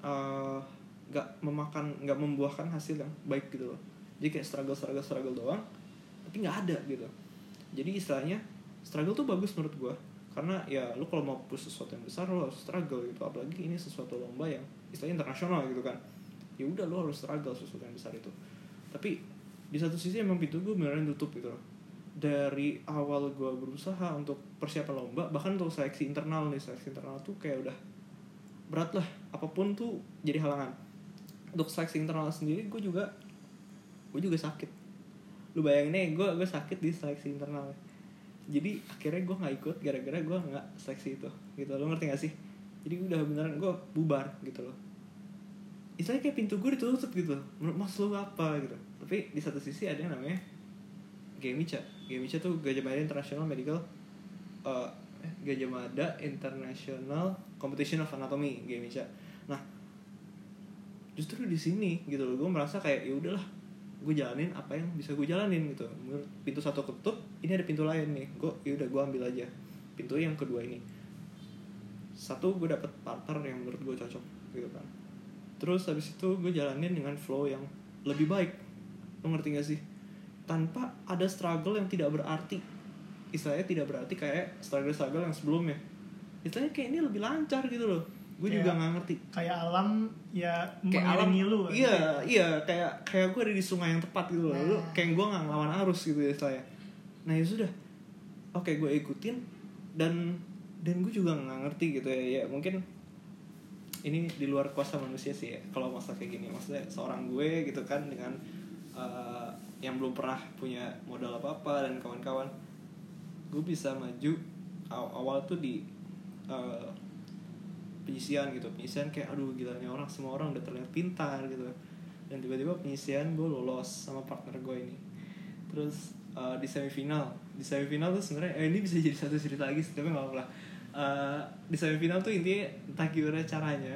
eh, nggak memakan nggak membuahkan hasil yang baik gitu loh. Jadi kayak struggle struggle struggle doang tapi nggak ada gitu. Jadi istilahnya struggle tuh bagus menurut gue karena ya lu kalau mau push sesuatu yang besar lu harus struggle gitu. Apalagi ini sesuatu lomba yang istilahnya internasional gitu kan ya udah lu harus struggle sesuatu yang besar itu. Tapi di satu sisi emang pintu gue beneran tutup gitu loh. Dari awal gue berusaha untuk persiapan lomba bahkan untuk seleksi internal nih seleksi internal tuh kayak udah berat lah. Apa pun tuh jadi halangan. Untuk seleksi internal sendiri gue juga gue juga sakit. Lu bayangin aja gue gue sakit di seleksi internal jadi akhirnya gue nggak ikut gara-gara gue nggak seleksi itu gitu. Lo ngerti gak sih? Jadi udah beneran gue bubar gitu loh istilahnya kayak pintu gue ditutup gitu. Menurut mas lu apa gitu? Tapi di satu sisi ada yang namanya GMICA GMICA tuh Gajah Mada International Medical eh, Gajah Mada International Competition of Anatomy GMICA nah justru di sini gitu loh gue merasa kayak ya udahlah gue jalanin apa yang bisa gue jalanin gitu. Pintu satu ketutup ini ada pintu lain nih. Gue ya udah gue ambil aja pintu yang kedua ini. Satu gue dapet partner yang menurut gue cocok gitu kan terus habis itu gue jalanin dengan flow yang lebih baik. Lo ngerti gak sih? Tanpa ada struggle yang tidak berarti. Istilahnya tidak berarti kayak struggle struggle yang sebelumnya. Istilahnya kayak ini lebih lancar gitu loh. Gue juga nggak ngerti.
Kayak alam ya
kayak alam
lu.
iya iya. Kayak kayak gue ada di sungai yang tepat gitu loh. Lu
Nah.
kayak gue nggak ngelawan arus gitu ya saya nah ya sudah. Oke gue ikutin. Dan dan gue juga nggak ngerti gitu ya. Ya mungkin ini di luar kuasa manusia sih ya kalau masalah kayak gini. Maksudnya seorang gue gitu kan dengan eh, yang belum pernah punya modal apa apa dan kawan-kawan gue bisa maju aw- awal tuh di eh, penyisian gitu. Penyisian kayak aduh gila nih orang semua orang udah terlihat pintar gitu. Dan tiba-tiba penyisian gue lolos sama partner gue ini. Terus eh, di semifinal. Di semifinal tuh sebenarnya eh, ini bisa jadi satu cerita lagi tapi nggak apa-apa Eh, di semifinal tuh intinya entah gimana caranya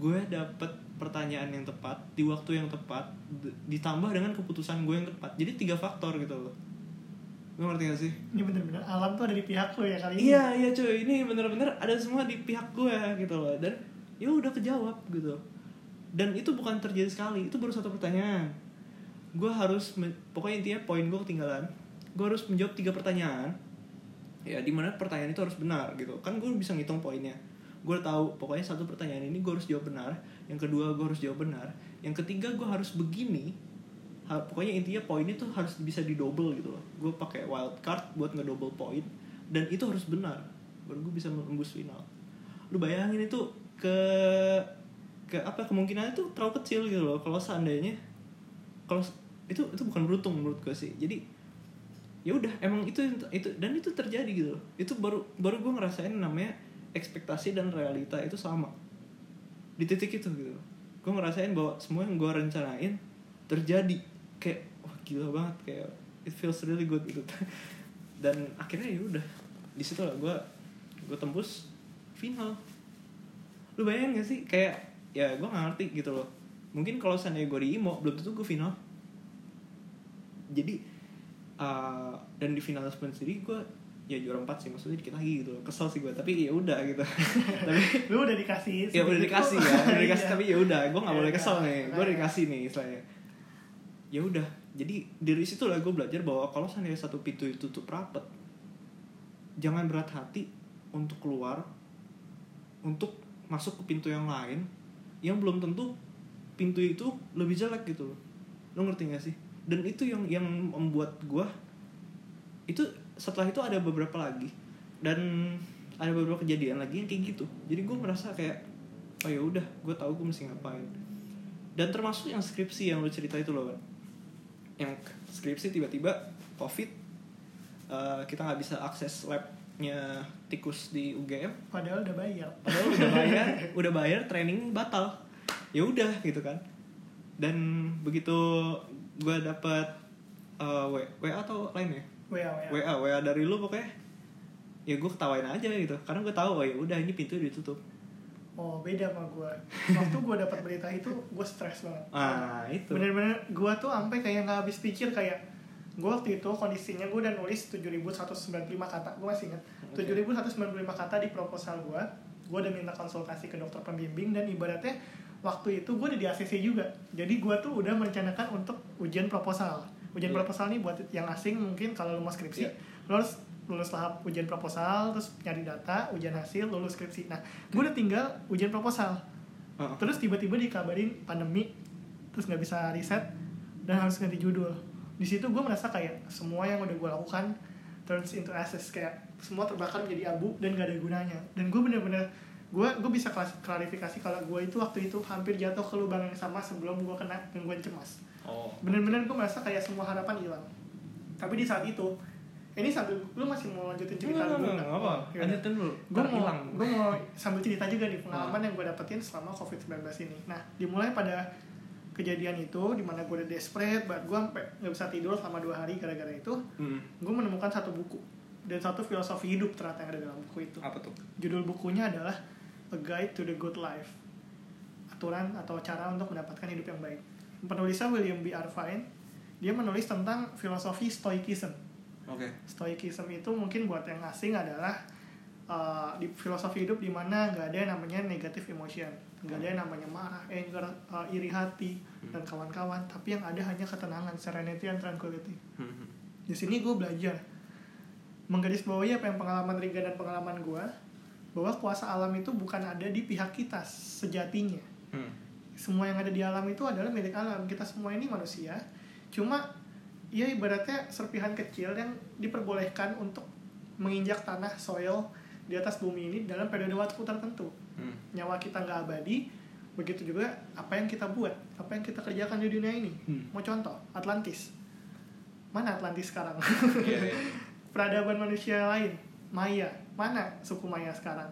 gue dapet pertanyaan yang tepat di waktu yang tepat ditambah dengan keputusan gue yang tepat. Jadi tiga faktor gitu loh. Lo ngerti gak sih?
Ini bener-bener alam tuh ada di pihak lu ya kali ini.
Iya iya cuy. Ini bener-bener ada semua di pihak gue gitu loh. Dan ya udah kejawab gitu. Dan itu bukan terjadi sekali. Itu baru satu pertanyaan. Gue harus pokoknya intinya poin gue ketinggalan. Gue harus menjawab tiga pertanyaan ya di mana pertanyaan itu harus benar gitu. Kan gue bisa ngitung poinnya. Gue tahu pokoknya satu pertanyaan ini gue harus jawab benar yang kedua gue harus jawab benar yang ketiga gue harus begini pokoknya intinya poinnya tuh harus bisa didouble gitu loh. Gue pakai wild card buat ngedouble poin dan itu harus benar baru gue bisa menembus final. Lu bayangin itu ke ke apa kemungkinannya tuh terlalu kecil gitu loh kalau seandainya kalau itu itu bukan beruntung menurut gue sih. Jadi ya udah emang itu itu dan itu terjadi gitu itu baru baru gue ngerasain namanya ekspektasi dan realita itu sama. Di titik itu gitu gue ngerasain bahwa semua yang gue rencanain terjadi. Kayak wah gila banget kayak it feels really good gitu. *laughs* Dan akhirnya ya udah di situ lah gue gue tembus final. Lu bayangin gak sih? Kayak ya gue gak ngerti gitu loh. Mungkin kalau seandainya gue di IMO belum tentu gue final. Jadi uh, dan di final sendiri gue ya juara empat sih maksudnya dikit lagi gitu loh. Kesel sih gue tapi ya udah gitu. *laughs* Tapi
lu udah dikasih
ya udah dikasih ya udah dikasih
Iya.
tapi ya udah gue nggak
Ya
boleh
udah,
kesel nih. Gue
makanya.
dikasih nih istilahnya. Ya udah jadi dari situ lah gue belajar bahwa kalau seandainya satu pintu itu tutup rapet jangan berat hati untuk keluar untuk masuk ke pintu yang lain yang belum tentu pintu itu lebih jelek gitu loh. Lo ngerti gak sih dan itu yang yang membuat gue itu setelah itu ada beberapa lagi. Dan ada beberapa kejadian lagi yang kayak gitu. Jadi gue merasa kayak oh ya udah gue tahu gue mesti ngapain. Dan termasuk yang skripsi yang lu cerita itu loh kan yang skripsi tiba-tiba covid eh, kita nggak bisa akses labnya tikus di UGM
padahal udah bayar.
Padahal udah *laughs* bayar udah bayar training batal. Ya udah gitu kan. Dan begitu gue dapat eh, W WA atau lain ya?
WA WA
WA WA dari lu pokoknya. Ya gue ketawain aja gitu. Karena gue tahu oh ya udah ini pintu ditutup.
Oh beda sama gue waktu gue dapat berita itu gue stres banget.
Ah itu.
Bener-bener gue tuh sampai kayak nggak habis pikir kayak gue waktu itu kondisinya gue udah nulis 7195 kata. Gue masih inget
Oke.
7195 kata di proposal gue gue udah minta konsultasi ke dokter pembimbing dan ibaratnya waktu itu gue udah di ACC juga. Jadi gue tuh udah merencanakan untuk ujian proposal. Ujian
Iya.
proposal nih buat yang asing mungkin kalau lu mau skripsi.
Iya.
lu harus lulus tahap ujian proposal terus nyari data ujian hasil lulus skripsi. Nah gue udah tinggal ujian proposal.
Ah,
terus tiba-tiba dikabarin pandemi terus nggak bisa riset dan harus ganti judul. Di situ gue merasa kayak semua yang udah gue lakukan turns into ashes kayak semua terbakar menjadi abu dan gak ada gunanya. Dan gue bener-bener gue gue bisa klarifikasi kalau gue itu waktu itu hampir jatuh ke lubang yang sama sebelum gue kena gangguan cemas.
Oh.
Bener-bener gue merasa kayak semua harapan hilang. Tapi di saat itu ini sambil lu masih mau lanjutin cerita
Enggak,
dulu nggak?
apa
Yaudah
lanjutin dulu
gue mau
hilang.
gue mau sambil cerita juga nih pengalaman yang gue dapetin selama covid 19 ini. Nah dimulai pada kejadian itu di mana gue udah desperate banget gue sampai nggak bisa tidur selama dua hari gara-gara itu
Hmm,
gue menemukan satu buku dan satu filosofi hidup ternyata yang ada dalam buku itu.
Apa tuh?
Judul bukunya adalah A Guide to the Good Life. Aturan atau cara untuk mendapatkan hidup yang baik. Penulisnya William B. Irvine dia menulis tentang filosofi stoicism
Oke.
Stoicism itu mungkin buat yang asing adalah uh, di filosofi hidup di mana nggak ada yang namanya negative emotion, nggak ada yang namanya marah, anger, uh, iri hati dan kawan-kawan, tapi yang ada hanya ketenangan, serenity and tranquility.
Hmm,
Di sini gue belajar menggarisbawahi apa yang pengalaman Riga dan pengalaman gue bahwa kuasa alam itu bukan ada di pihak kita sejatinya
Hmm.
semua yang ada di alam itu adalah milik alam kita semua ini manusia cuma ya ibaratnya serpihan kecil yang diperbolehkan untuk menginjak tanah soil di atas bumi ini dalam periode waktu tertentu
Hmm.
nyawa kita nggak abadi begitu juga apa yang kita buat apa yang kita kerjakan di dunia ini
Hmm.
mau contoh Atlantis mana Atlantis sekarang
Iya, iya. *laughs*
peradaban manusia lain Maya mana suku Maya sekarang?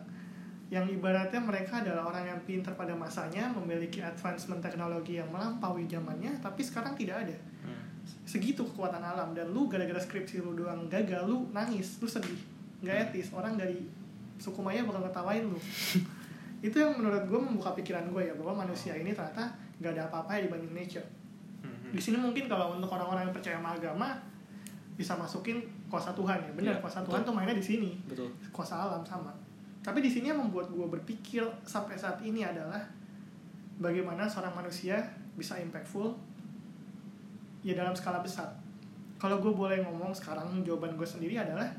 Yang ibaratnya mereka adalah orang yang pintar pada masanya memiliki advancement teknologi yang melampaui zamannya tapi sekarang tidak ada.
Hmm.
segitu kekuatan alam. Dan lu gara-gara skripsi lu doang gagal lu nangis lu sedih. Nggak etis. Orang dari suku Maya bakal ngetawain lu. *laughs* Itu yang menurut gue membuka pikiran gue ya bahwa manusia ini ternyata nggak ada apa-apa ya dibanding nature.
Hmm.
di sini mungkin kalau untuk orang-orang yang percaya sama agama bisa masukin kuasa Tuhan ya. Benar
Iya,
kuasa
betul.
Tuhan tuh mainnya di sini.
Betul.
Kuasa alam sama. Tapi di sini yang membuat gue berpikir sampai saat ini adalah bagaimana seorang manusia bisa impactful ya dalam skala besar. Kalau gue boleh ngomong sekarang jawaban gue sendiri adalah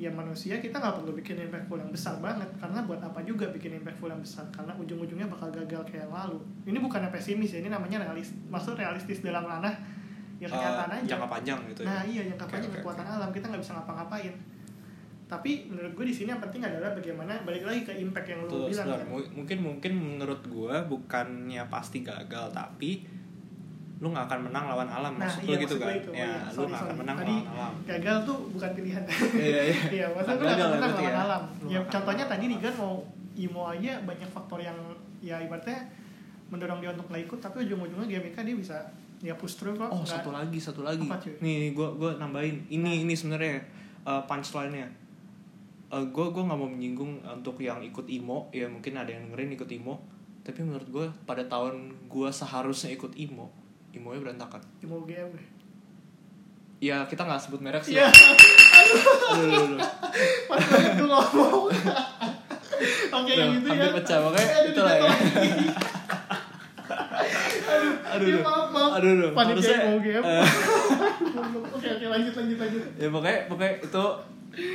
ya manusia kita nggak perlu bikin impactful yang besar banget. Karena buat apa juga bikin impactful yang besar? Karena ujung-ujungnya bakal gagal kayak yang lalu. Ini bukannya pesimis ya ini namanya realis maksud realistis dalam ranah ya kenyataan
Eh,
aja
jangka panjang gitu
Nah
ya.
iya yang
Oke,
kapannya
oke,
kekuatan alam kita nggak bisa ngapa-ngapain. tapi menurut gue di sini yang penting adalah bagaimana balik lagi ke impact yang lu
Tuh,
bilang kan.
Mu- mungkin mungkin menurut gue bukannya pasti gagal tapi lu nggak akan menang lawan alam
Nah,
maksud
iya,
lu gitu
maksud
kan
itu.
ya
Iya,
lu
sorry,
nggak akan menang
Tadi
lawan alam
gagal tuh bukan pilihan
iya iya
iya *laughs* maksudnya gue
Gagal
gak
ya
menang lawan
ya.
alam
Lu
ya
nggak
contohnya
akan
tadi. Rigan mau imo aja banyak faktor yang ya ibaratnya mendorong dia untuk nggak ikut tapi ujung-ujungnya GMK dia bisa ya push through kok
oh
nggak-
satu lagi satu lagi.
Apa, cuy?
nih gue gue nambahin. Ini ini sebenarnya uh, punchline nya gue gue nggak mau menyinggung untuk yang ikut imo. Ya mungkin ada yang dengerin ikut imo. Tapi menurut gue pada tahun gue seharusnya ikut imo imo nya berantakan.
Imo GM
ya kita nggak sebut merek sih.
Iya,
Aduh, aduh, aduh.
pas gue ngomong. *laughs* Oke, yang
Udah,
gitu ya.
pecah, makanya
Aduh,
itulah ya. *laughs*
dijatuhin.
aduh
Ya,
aduh
maaf, maaf.
aduh aduh
Panitia mau game.
eh, *laughs*
Oke, oke, lanjut, lanjut, lanjut.
ya pokoknya pokoknya itu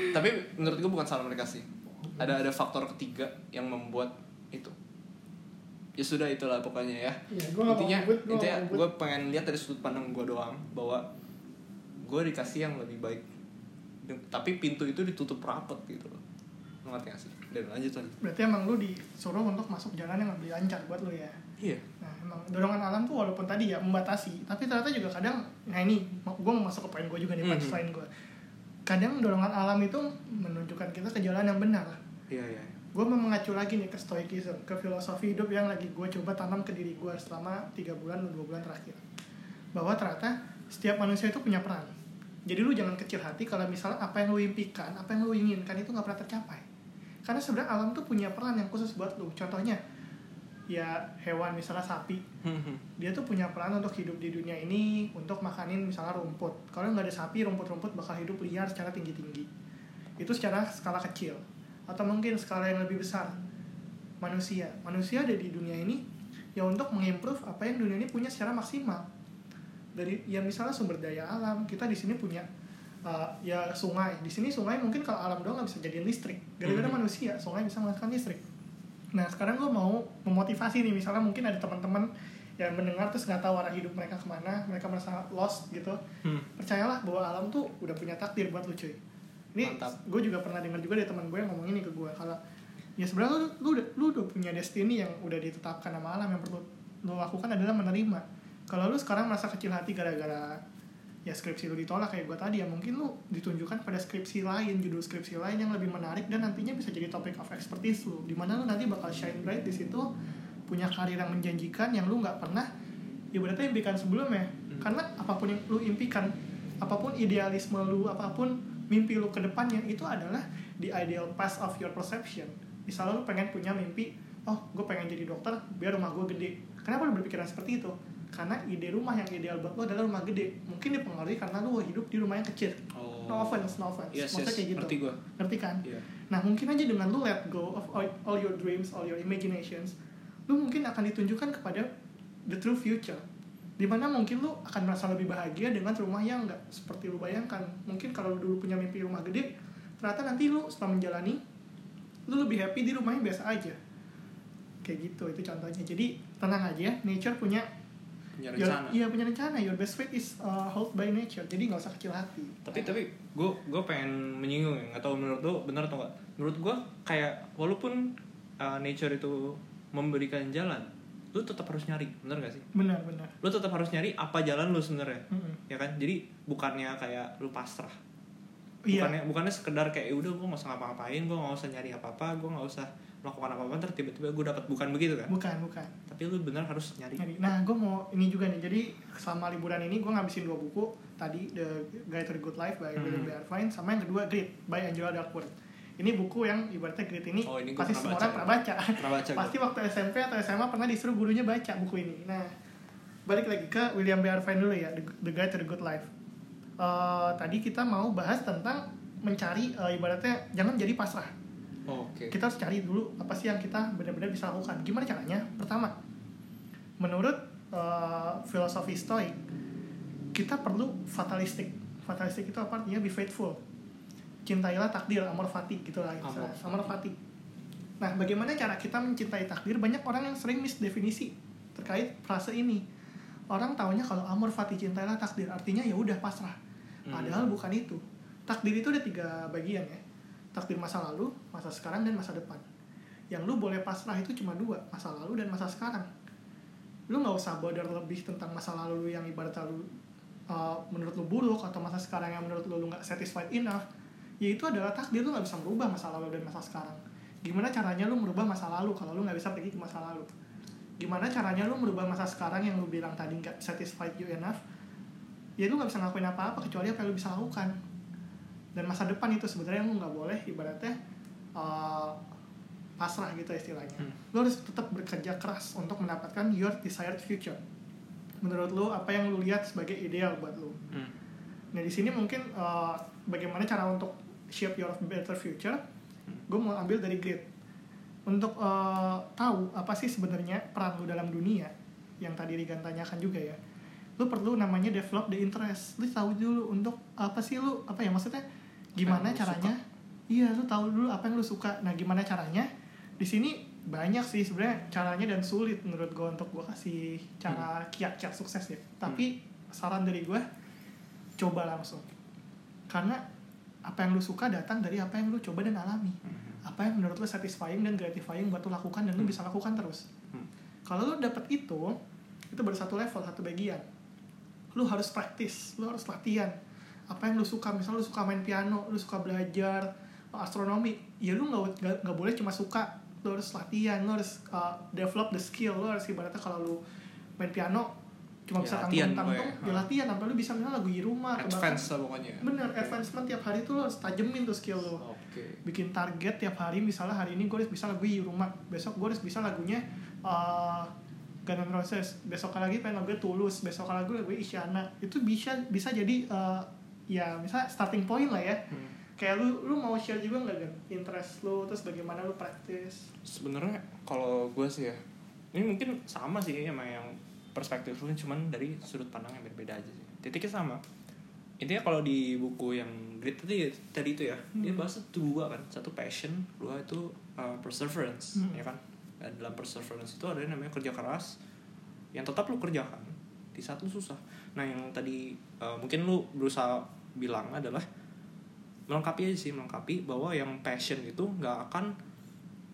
tapi menurut gue bukan salah mereka sih ada ada faktor ketiga yang membuat itu ya sudah itulah pokoknya ya
Iya, gua
intinya
gua
intinya gue pengen lihat dari sudut pandang gue doang bahwa gue dikasih yang lebih baik tapi pintu itu ditutup rapet gitu loh Gak sih dan
Berarti emang lu disuruh untuk masuk jalan yang lebih lancar buat lu ya.
iya
Nah, emang dorongan alam tuh walaupun tadi ya membatasi, tapi ternyata juga kadang, nah ini, gue mau masuk ke poin gue juga nih,
Mhm.
punchline gue. Kadang dorongan alam itu menunjukkan kita ke jalan yang benar.
iya iya
gue mau mengacu lagi nih ke stoikism ke filosofi hidup yang lagi gue coba tanam ke diri gue selama tiga bulan atau dua bulan terakhir bahwa ternyata setiap manusia itu punya peran jadi lu jangan kecil hati kalau misalnya apa yang lu impikan apa yang lu inginkan itu nggak pernah tercapai karena sebenarnya alam tuh punya peran yang khusus buat lu. Contohnya ya hewan misalnya sapi. Dia tuh punya peran untuk hidup di dunia ini untuk makanin misalnya rumput. Kalau nggak ada sapi rumput-rumput bakal hidup liar secara tinggi-tinggi. Itu secara skala kecil. Atau mungkin skala yang lebih besar. Manusia. Manusia ada di dunia ini ya untuk mengimprove apa yang dunia ini punya secara maksimal. Dari ya misalnya sumber daya alam kita di sini punya uh, ya sungai. Di sini sungai mungkin kalau alam doang nggak bisa jadiin listrik. Gara-gara
Mhm.
manusia sungai bisa menghasilkan listrik. Nah sekarang gue mau memotivasi nih. Misalnya mungkin ada teman-teman yang mendengar terus nggak tahu arah hidup mereka ke mana mereka merasa lost gitu.
Hmm.
percayalah bahwa alam tuh udah punya takdir buat lu cuy. Ini gue juga pernah dengar juga dari teman gue yang ngomong ini ke gue kalau ya sebenarnya lu, lu, udah, lu udah punya destiny yang udah ditetapkan sama alam. Yang perlu lu lakukan adalah menerima. Kalau lu sekarang merasa kecil hati gara-gara ya skripsi lu ditolak kayak gue tadi ya mungkin lu ditunjukkan pada skripsi lain judul skripsi lain yang lebih menarik dan nantinya bisa jadi topik of expertise lu. Di mana lu nanti bakal shine bright di situ punya karir yang menjanjikan yang lu nggak pernah ibaratnya impikan sebelumnya. Karena apa pun yang lu impikan apa pun idealisme lu apa pun mimpi lu ke depannya itu adalah the ideal path of your perception. Misalnya lu pengen punya mimpi oh gue pengen jadi dokter biar rumah gue gede. Kenapa lu berpikiran seperti itu karena ide rumah yang ideal buat lu adalah rumah gede. Mungkin dipengaruhi karena lu hidup di rumah yang kecil.
Oh.
no offense no offense.
Yes
maksudnya
yes.
kayak gitu.
Ngerti gue
ngerti kan?
Iya.
Nah mungkin aja dengan lu let go of all, all your dreams, all your imaginations, lu mungkin akan ditunjukkan kepada the true future. Di mana mungkin lu akan merasa lebih bahagia dengan rumah yang nggak seperti lu bayangkan. Mungkin kalau lu dulu punya mimpi rumah gede, ternyata nanti lu setelah menjalani, lu lebih happy di rumah yang biasa aja. Kayak gitu, itu contohnya. Jadi tenang aja, nature punya
punya
your-
rencana
iya punya rencana. Your best fate is uh, held by nature. Jadi nggak usah kecil hati.
tapi tapi gue gue pengen menyinggung ya nggak tahu menurut lo benar atau nggak menurut gue kayak walaupun uh, nature itu memberikan jalan lu tetap harus nyari bener gak sih
benar benar.
lu tetap harus nyari apa jalan lu sebenarnya
Mm-mm.
ya kan jadi bukannya kayak lu pasrah
Iya.
bukannya bukannya sekedar kayak "Ya udah gue nggak usah ngapa-ngapain gue nggak usah nyari apa-apa gue nggak usah melakukan apa-apa ntar tiba-tiba gue dapat bukan begitu kan?
Bukan bukan.
tapi lu bener harus nyari.
Jadi, nah gue mau ini juga nih. Jadi selama liburan ini gue ngabisin dua buku. Tadi The Guide to the Good Life by William
Hmm.
B. Irvine sama yang kedua Grit by Angela Duckworth. Ini buku yang ibaratnya Grit ini,
Oh, ini
pasti semua orang pernah baca.
Pernah baca
pasti waktu SMP atau SMA pernah disuruh gurunya baca buku ini. Nah balik lagi ke William B. Irvine dulu ya The, Guide to the Good Life. Eh, tadi kita mau bahas tentang mencari eh, ibaratnya jangan jadi pasrah
Oh, oke
kita harus cari dulu apa sih yang kita benar-benar bisa lakukan. Gimana caranya? Pertama, menurut uh, filosofi Stoik, kita perlu fatalistik. Fatalistik itu apa artinya? Be faithful. Cintailah takdir, amor fati gitu lah.
Amor
Amor,
fati.
Nah, bagaimana cara kita mencintai takdir? Banyak orang yang sering misdefinisi terkait frase ini. Orang taunya kalau amor fati cintailah takdir artinya ya udah pasrah.
Hmm.
Padahal bukan itu. Takdir itu ada tiga bagian ya. Takdir masa lalu masa sekarang dan masa depan. Yang lu boleh pasrah itu cuma dua masa lalu dan masa sekarang. Lu nggak usah bother lebih tentang masa lalu lu yang ibarat lu uh, menurut lu buruk atau masa sekarang yang menurut lu lu nggak satisfied enough ya itu adalah takdir. Lu nggak bisa merubah masa lalu dan masa sekarang. Gimana caranya lu merubah masa lalu kalau lu nggak bisa pergi ke masa lalu? Gimana caranya lu merubah masa sekarang yang lu bilang tadi nggak satisfied you enough? Ya lu nggak bisa ngelakuin apa-apa kecuali apa yang lu bisa lakukan dan masa depan itu sebenarnya lu nggak boleh ibaratnya uh, pasrah gitu istilahnya
Hmm.
lu harus tetap bekerja keras untuk mendapatkan your desired future menurut lu apa yang lu lihat sebagai ideal buat lu
Hmm.
Nah di sini mungkin uh, bagaimana cara untuk shape your better future, gue mau ambil dari grid untuk uh, tahu apa sih sebenarnya peran lu dalam dunia yang tadi Rigan tanyakan juga ya. Lu perlu namanya develop the interest. Lu tahu dulu untuk apa sih lu apa ya maksudnya gimana caranya? Iya lu tahu dulu apa yang lu suka. Nah gimana caranya? Di sini banyak sih sebenarnya caranya dan sulit menurut gue untuk gue kasih cara kiat-kiat sukses ya. Tapi saran dari gue coba langsung karena apa yang lu suka datang dari apa yang lu coba dan alami apa yang menurut lu satisfying dan gratifying buat lu lakukan dan lu
Hmm.
bisa lakukan terus
Hmm.
kalau lu dapet itu itu baru satu level satu bagian lu harus praktis lu harus latihan apa yang lu suka? Misalnya lu suka main piano lu suka belajar uh, astronomi ya lu nggak nggak- boleh cuma suka. Lu harus latihan lu harus uh, develop the skill. Lu harus ibaratnya kalau lu main piano cuma
Ya,
bisa
latihan
tanggung-tanggung
pokoknya.
ya latihan sampai lu bisa misalnya lagu di rumah
advance lah pokoknya.
Bener advancement tiap hari tuh lo harus tajemin tuh skill lo
oke.
Bikin target tiap hari misalnya hari ini gue harus bisa lagu di rumah besok gue harus bisa lagunya uh, Guns N' Roses. Besok lagi pengen lagunya Tulus besok lagi lagu Isyana. Itu bisa bisa jadi uh, ya misalnya starting point lah ya
Hmm.
kayak lu lu mau share juga nggak kan interest lu terus bagaimana lu praktis
sebenarnya kalau gue sih ya ini mungkin sama sih sama yang perspektif lu cuman dari sudut pandang yang berbeda aja sih titiknya sama intinya kalau di buku yang grit tadi tadi itu ya dia
Hmm.
bahas tuh dua kan satu passion dua itu uh, perseverance
Hmm.
ya kan dan dalam perseverance itu ada yang namanya kerja keras yang tetap lu kerjakan di saat lu susah nah yang tadi uh, mungkin lu berusaha bilang adalah melengkapi aja sih melengkapi bahwa yang passion itu nggak akan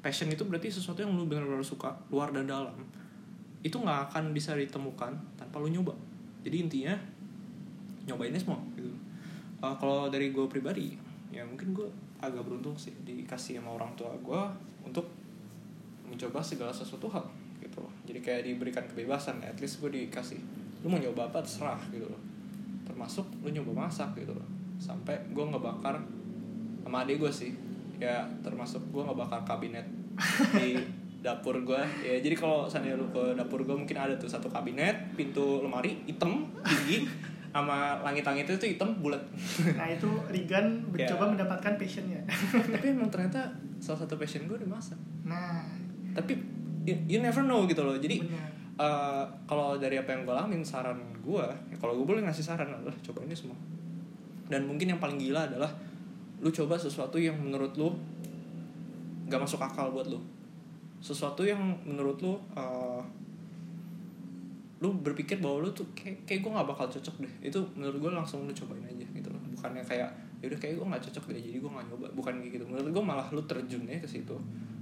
passion itu berarti sesuatu yang lu benar-benar suka luar dan dalam. Itu nggak akan bisa ditemukan tanpa lu nyoba. Jadi intinya nyobainnya semua gitu. Uh, kalau dari gue pribadi ya mungkin gue agak beruntung sih dikasih sama orang tua gue untuk mencoba segala sesuatu hal gitu. Jadi kayak diberikan kebebasan at least gue dikasih lu mau nyoba apa terserah gitu loh termasuk lu nyoba masak gitu loh. Sampai gue ngebakar sama adik gue sih. Ya termasuk gue ngebakar kabinet *laughs* di dapur gue ya jadi kalau seandainya lu ke dapur gue mungkin ada tuh satu kabinet pintu lemari hitam tinggi *laughs* sama langit-langit itu hitam bulat. *laughs*
Nah itu Rigan
Ya.
mencoba mendapatkan passionnya.
Tapi emang ternyata salah satu passion gue di masak.
Nah.
Tapi you, you never know gitu loh. Jadi
benar
eh, kalau dari apa yang gue alamin saran gue ya kalau gue boleh ngasih saran adalah coba ini semua. Dan mungkin yang paling gila adalah lu coba sesuatu yang menurut lu gak masuk akal buat lu. Sesuatu yang menurut lu eh, lu berpikir bahwa lu tuh kayak kayak gue nggak bakal cocok deh. Itu menurut gue langsung lu cobain aja gitu loh. Bukannya kayak ya udah kayak gue nggak cocok deh jadi gue nggak nyoba. Bukan gitu. Menurut gue malah lu terjun ya ke situ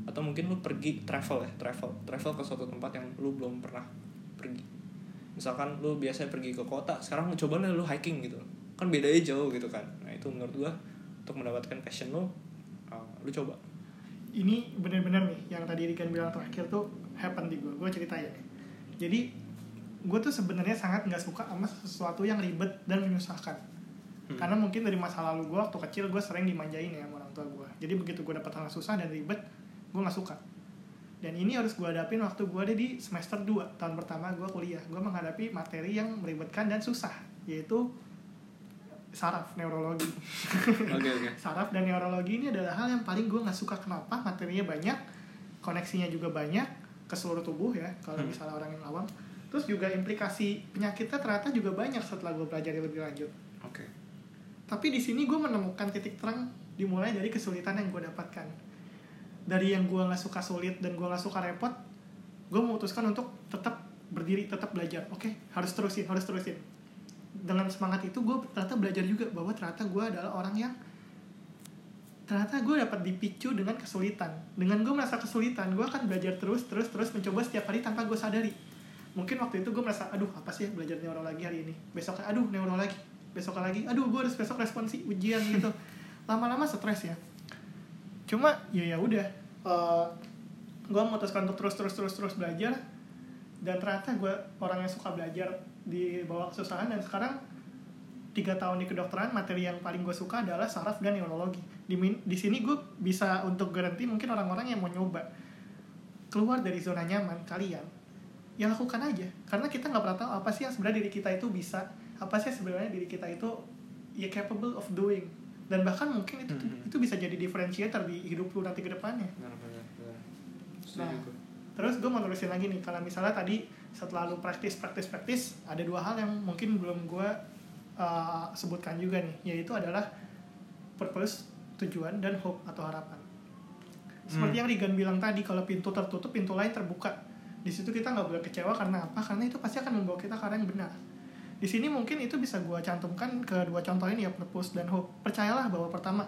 atau mungkin lu pergi travel ya travel travel ke suatu tempat yang lu belum pernah pergi. Misalkan lu biasanya pergi ke kota sekarang coba lah lu hiking gitu. Kan bedanya jauh gitu kan. Nah itu menurut gue untuk mendapatkan passion lu uh, lu coba.
Ini benar-benar nih yang tadi Rikan bilang terakhir tuh happen di gue gue cerita ya jadi gue tuh sebenarnya sangat nggak suka sama sesuatu yang ribet dan menyusahkan.
Hmm.
karena mungkin dari masa lalu gue waktu kecil gue sering dimanjain ya sama orang tua gue jadi begitu gue dapat hal susah dan ribet gue nggak suka. Dan ini harus gue hadapin waktu gue ada di semester 2 tahun pertama gue kuliah. Gue menghadapi materi yang meribetkan dan susah yaitu saraf neurologi.
Oke oke. *laughs*
Saraf dan neurologi ini adalah hal yang paling gue nggak suka. Kenapa? Materinya banyak koneksinya juga banyak ke seluruh tubuh ya kalau
Hmm.
misalnya orang yang awam. Terus juga implikasi penyakitnya ternyata juga banyak setelah gue pelajari lebih lanjut.
Oke.
Tapi di sini gue menemukan titik terang dimulai dari kesulitan yang gue dapatkan dari yang gue nggak suka sulit dan gue nggak suka repot gue memutuskan untuk tetap berdiri tetap belajar. Oke harus terusin harus terusin. Dengan semangat itu gue ternyata belajar juga bahwa ternyata gue adalah orang yang ternyata gue dapat dipicu dengan kesulitan. Dengan gue merasa kesulitan gue akan belajar terus terus terus mencoba setiap hari tanpa gue sadari. Mungkin waktu itu gue merasa aduh apa sih belajar neurologi hari ini? Besok aduh neurologi besok lagi aduh gue harus besok responsi ujian gitu. *laughs* Lama-lama stres ya cuma ya ya udah uh, gue memutuskan untuk terus terus terus terus belajar. Dan ternyata gue orang yang suka belajar di bawah kesusahan. Dan sekarang tiga tahun di kedokteran materi yang paling gue suka adalah saraf dan neurologi. Di di sini gue bisa untuk garanti mungkin orang-orang yang mau nyoba keluar dari zona nyaman kalian ya lakukan aja. Karena kita nggak pernah tahu apa sih yang sebenarnya diri kita itu bisa apa sih sebenarnya diri kita itu ya capable of doing dan bahkan mungkin itu
Hmm.
itu bisa jadi differentiator di hidup lu nanti ke depannya
benar benar benar Setuju
Nah. Terus gue mau nulisin lagi nih, kalau misalnya tadi setelah lu praktis, praktis, praktis, ada dua hal yang mungkin belum gue uh, sebutkan juga nih, yaitu adalah purpose, tujuan, dan hope atau harapan. Seperti
Hmm.
yang Rigan bilang tadi, kalau pintu tertutup, pintu lain terbuka. Di situ kita nggak boleh kecewa karena apa? Karena itu pasti akan membawa kita ke arah yang benar. Di sini mungkin itu bisa gue cantumkan ke dua contoh ini ya, purpose dan hope. Percayalah bahwa pertama,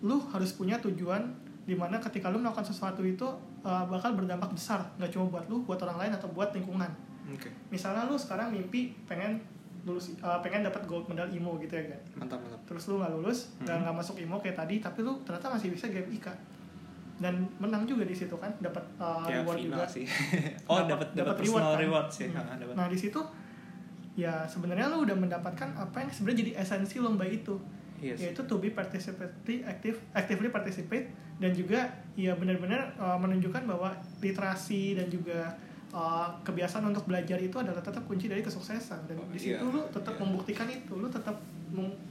lu harus punya tujuan di mana ketika lu melakukan sesuatu itu uh, bakal berdampak besar. Nggak cuma buat lu buat orang lain atau buat lingkungan.
Oke.
Misalnya lu sekarang mimpi pengen lulus uh, pengen dapat gold medal IMO gitu ya kan
mantap mantap.
Terus lu nggak lulus dan
Mhm.
nggak masuk IMO kayak tadi tapi lu ternyata masih bisa game IKA dan menang juga di situ kan dapat uh,
kayak
reward
final
juga.
sih. *laughs* Oh
Dapat-
dapat
reward
personal
kan?
reward sih.
Hmm.
Ah,
nah di situ ya sebenarnya lu udah mendapatkan apa yang sebenarnya jadi esensi lomba itu.
Yes.
Yaitu to be participatory active actively participate dan juga ya benar-benar uh, menunjukkan bahwa literasi dan juga uh, kebiasaan untuk belajar itu adalah tetap kunci dari kesuksesan. Dan
Oh,
di situ
iya,
lu tetap
iya.
membuktikan itu. Lu tetap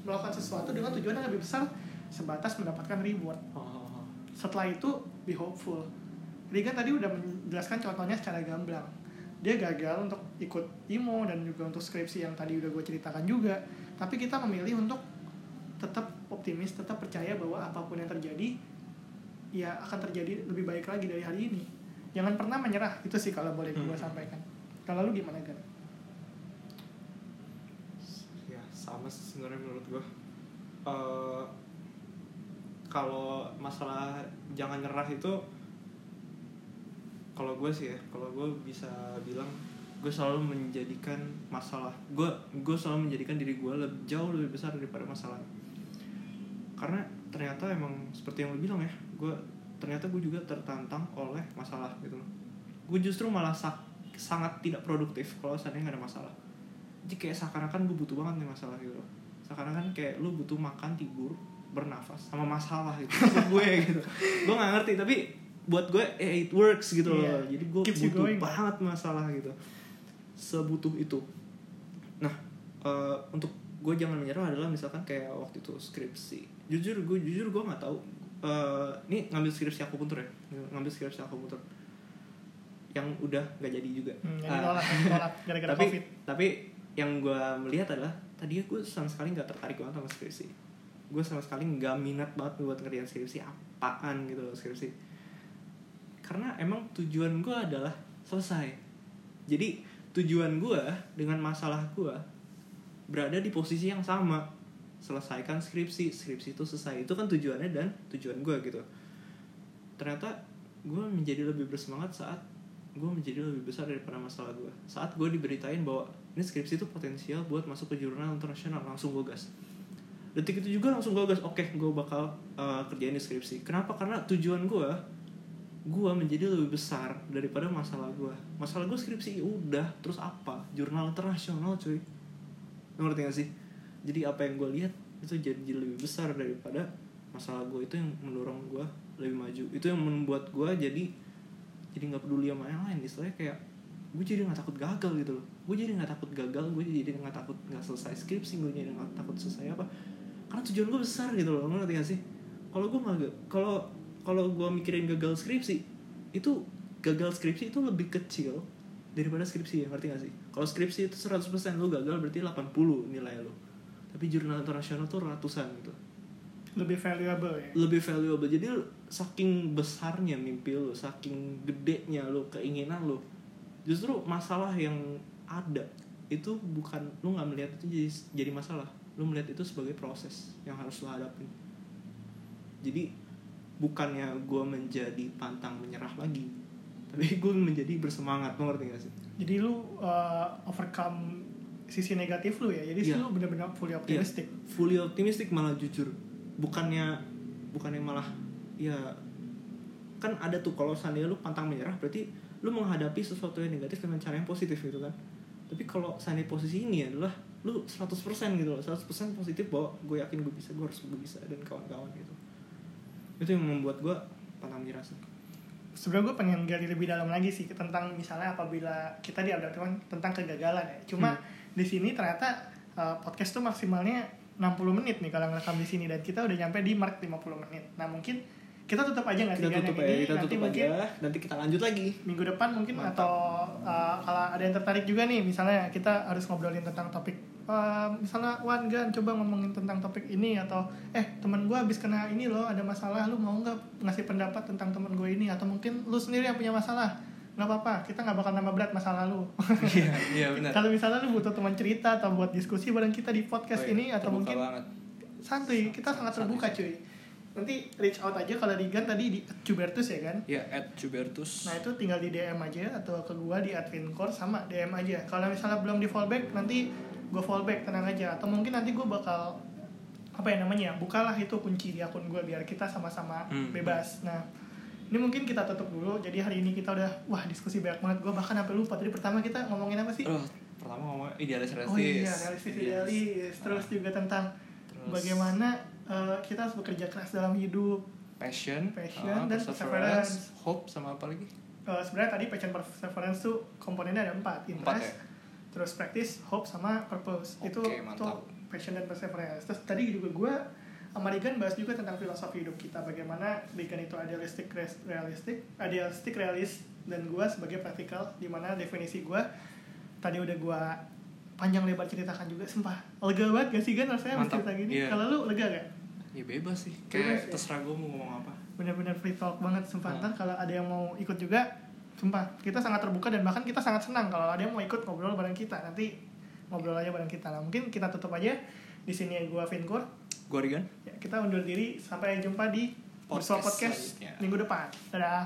melakukan sesuatu dengan tujuan yang lebih besar sebatas mendapatkan reward.
Oh, oh, oh.
setelah itu be hopeful. Rigan tadi udah menjelaskan contohnya secara gamblang dia gagal untuk ikut IMO dan juga untuk skripsi yang tadi udah gue ceritakan juga. Tapi kita memilih untuk tetap optimis tetap percaya bahwa apa pun yang terjadi ya akan terjadi lebih baik lagi dari hari ini. Jangan pernah menyerah itu sih kalau boleh gue
Hmm.
sampaikan. Kalau lu gimana kan
ya sama sih sebenarnya menurut gue Eh, kalau masalah jangan nyerah itu kalau gue sih ya kalau gue bisa bilang gue selalu menjadikan masalah. Gue gue selalu menjadikan diri gue lebih jauh lebih besar daripada masalah. Karena ternyata emang seperti yang lo bilang ya gue ternyata gue juga tertantang oleh masalah gitu loh. Gue justru malah sa- sangat tidak produktif kalau seandainya gak ada masalah. Jadi kayak seakan-akan gue butuh banget nih masalah gitu loh. Seakan-akan kayak lu butuh makan tidur bernafas sama masalah gitu. Gue gitu. Gue nggak ngerti tapi buat gue eh, it works gitu loh.
Iya.
jadi gue
Keeps
butuh
going,
banget masalah gitu. Sebutuh itu. Nah eh, untuk gue jangan menyerah adalah misalkan kayak waktu itu skripsi. Jujur gue jujur gue nggak tahu. Eh, ini ngambil skripsi aku puntur ya? Ngambil skripsi aku puntur yang udah nggak jadi juga.
Hmm, yang
Ah.
ditolak yang *laughs* gara-gara
tapi
covid.
tapi yang gue melihat adalah tadi gue sama sekali nggak tertarik banget sama skripsi. Gue sama sekali nggak minat banget buat ngerjain skripsi. Apaan gitu loh skripsi karena emang tujuan gue adalah selesai. Jadi tujuan gue dengan masalah gue berada di posisi yang sama. Selesaikan skripsi skripsi itu selesai. Itu kan tujuannya dan tujuan gue gitu. Ternyata gue menjadi lebih bersemangat saat gue menjadi lebih besar daripada masalah gue saat gue diberitain bahwa ini skripsi itu potensial buat masuk ke jurnal internasional langsung gue gas. Detik itu juga langsung gue gas oke gue bakal uh, kerjain di skripsi. Kenapa? Karena tujuan gue gue menjadi lebih besar daripada masalah gue masalah gue skripsi udah. Terus apa? Jurnal internasional cuy. Ngerti gak sih? Jadi apa yang gue lihat itu jadi lebih besar daripada masalah gue itu yang mendorong gue lebih maju. Itu yang membuat gue jadi jadi nggak peduli sama yang lain. Istilahnya kayak gue jadi nggak takut gagal gitu loh. Gue jadi nggak takut gagal gue jadi nggak takut nggak selesai skripsi gue jadi nggak takut selesai apa. Karena tujuan gue besar gitu loh. Ngerti gak sih? Kalau gue nggak kalau kalau gue mikirin gagal skripsi itu gagal skripsi itu lebih kecil daripada skripsi ya ngerti gak sih? Kalau skripsi itu 100% lu gagal berarti 80 nilai lu. Tapi jurnal internasional tuh ratusan gitu.
Lebih valuable ya?
Lebih valuable. Jadi saking besarnya mimpi lu saking gedenya lu keinginan lu justru masalah yang ada itu bukan lu nggak melihat itu jadi jadi masalah. Lu melihat itu sebagai proses yang harus lu hadapin.
Jadi bukannya gue menjadi pantang menyerah lagi tapi *laughs* gue menjadi bersemangat lo ngerti gak sih?
Jadi lu uh, overcome sisi negatif lu ya? Jadi
Iya.
lu benar-benar fully optimistic.
Fully optimistic malah jujur. Bukannya bukannya malah ya kan ada tuh kalau seandainya lu pantang menyerah berarti lu menghadapi sesuatu yang negatif dengan cara yang positif gitu kan? Tapi kalau seandainya posisi ini adalah lu 100% gitu loh 100% positif bahwa gue yakin gue bisa gue harus gue bisa dan kawan-kawan gitu itu yang membuat gue menyerah sih
sebenarnya gue pengen gali lebih dalam lagi sih tentang misalnya apabila kita diadakan tentang kegagalan ya. Cuma
Hmm.
di sini ternyata uh, podcast tuh maksimalnya 60 menit nih kalau ngerekam di sini dan kita udah nyampe di mark 50 menit. Nah mungkin kita tutup aja nggak
kita tutup
ini
kita
nanti
tutup
mungkin
aja. Nanti kita lanjut lagi.
minggu depan mungkin
Mantap.
atau uh, kalau ada yang tertarik juga nih misalnya kita harus ngobrolin tentang topik uh, misalnya Wan Gan coba ngomongin tentang topik ini atau eh teman gue habis kena ini loh ada masalah lu mau nggak ngasih pendapat tentang teman gue ini? Atau mungkin lu sendiri yang punya masalah. Nggak apa-apa kita nggak bakal nambah berat masalah lu.
Iya *laughs* iya benar.
Kalau misalnya lu butuh teman cerita atau buat diskusi bareng kita di podcast
Oh iya,
ini atau
terbuka
mungkin
banget.
santuy kita sangat terbuka
santuy.
cuy nanti reach out aja kalau di Gan tadi di Cubertus ya kan
ya at Jubertus
Nah itu tinggal di DM aja atau ke gua di admincore sama DM aja. Kalau misalnya belum di fallback nanti gue fallback tenang aja. Atau mungkin nanti gue bakal apa ya namanya bukalah itu kunci di akun gue biar kita sama-sama
Hmm.
bebas. Nah ini mungkin kita tutup dulu. Jadi hari ini kita udah wah diskusi banyak banget. Gue bahkan sampai lupa tadi pertama kita ngomongin apa sih?
Aduh, pertama ngomong idealis realistis
Oh iya, realistis
Yes.
idealis. Terus juga tentang
Terus
bagaimana eh, kita harus bekerja keras dalam hidup.
passion,
Passion
uh,
dan
perseverance, hope sama apa lagi?
Eh, sebenarnya tadi passion perseverance tuh komponennya ada empat interest
Empat ya?
terus practice hope sama purpose itu
Oke,
tuh
mantap.
passion dan perseverance terus tadi juga gue sama Regan bahas juga tentang filosofi hidup kita bagaimana Regan itu idealistic res- realistic idealistic realist dan gue sebagai praktikal di mana definisi gue tadi udah gue panjang lebar ceritakan juga sumpah lega banget gak sih Gan rasanya
Mantap,
cerita gini
iya.
kalau lu lega gak?
Ya bebas sih,
Bebas
kayak
ya?
terserah gue mau ngomong apa.
bener-bener free talk banget sumpah. Ntar kalau ada yang mau ikut juga sumpah kita sangat terbuka dan bahkan kita sangat senang kalau ada yang mau ikut ngobrol bareng kita nanti ngobrol aja bareng kita nah mungkin kita tutup aja di sini gua Vinkur
Gue Rigan.
ya, kita undur diri sampai jumpa di
Podcast
Bersua Podcast
selanjutnya.
minggu depan dadah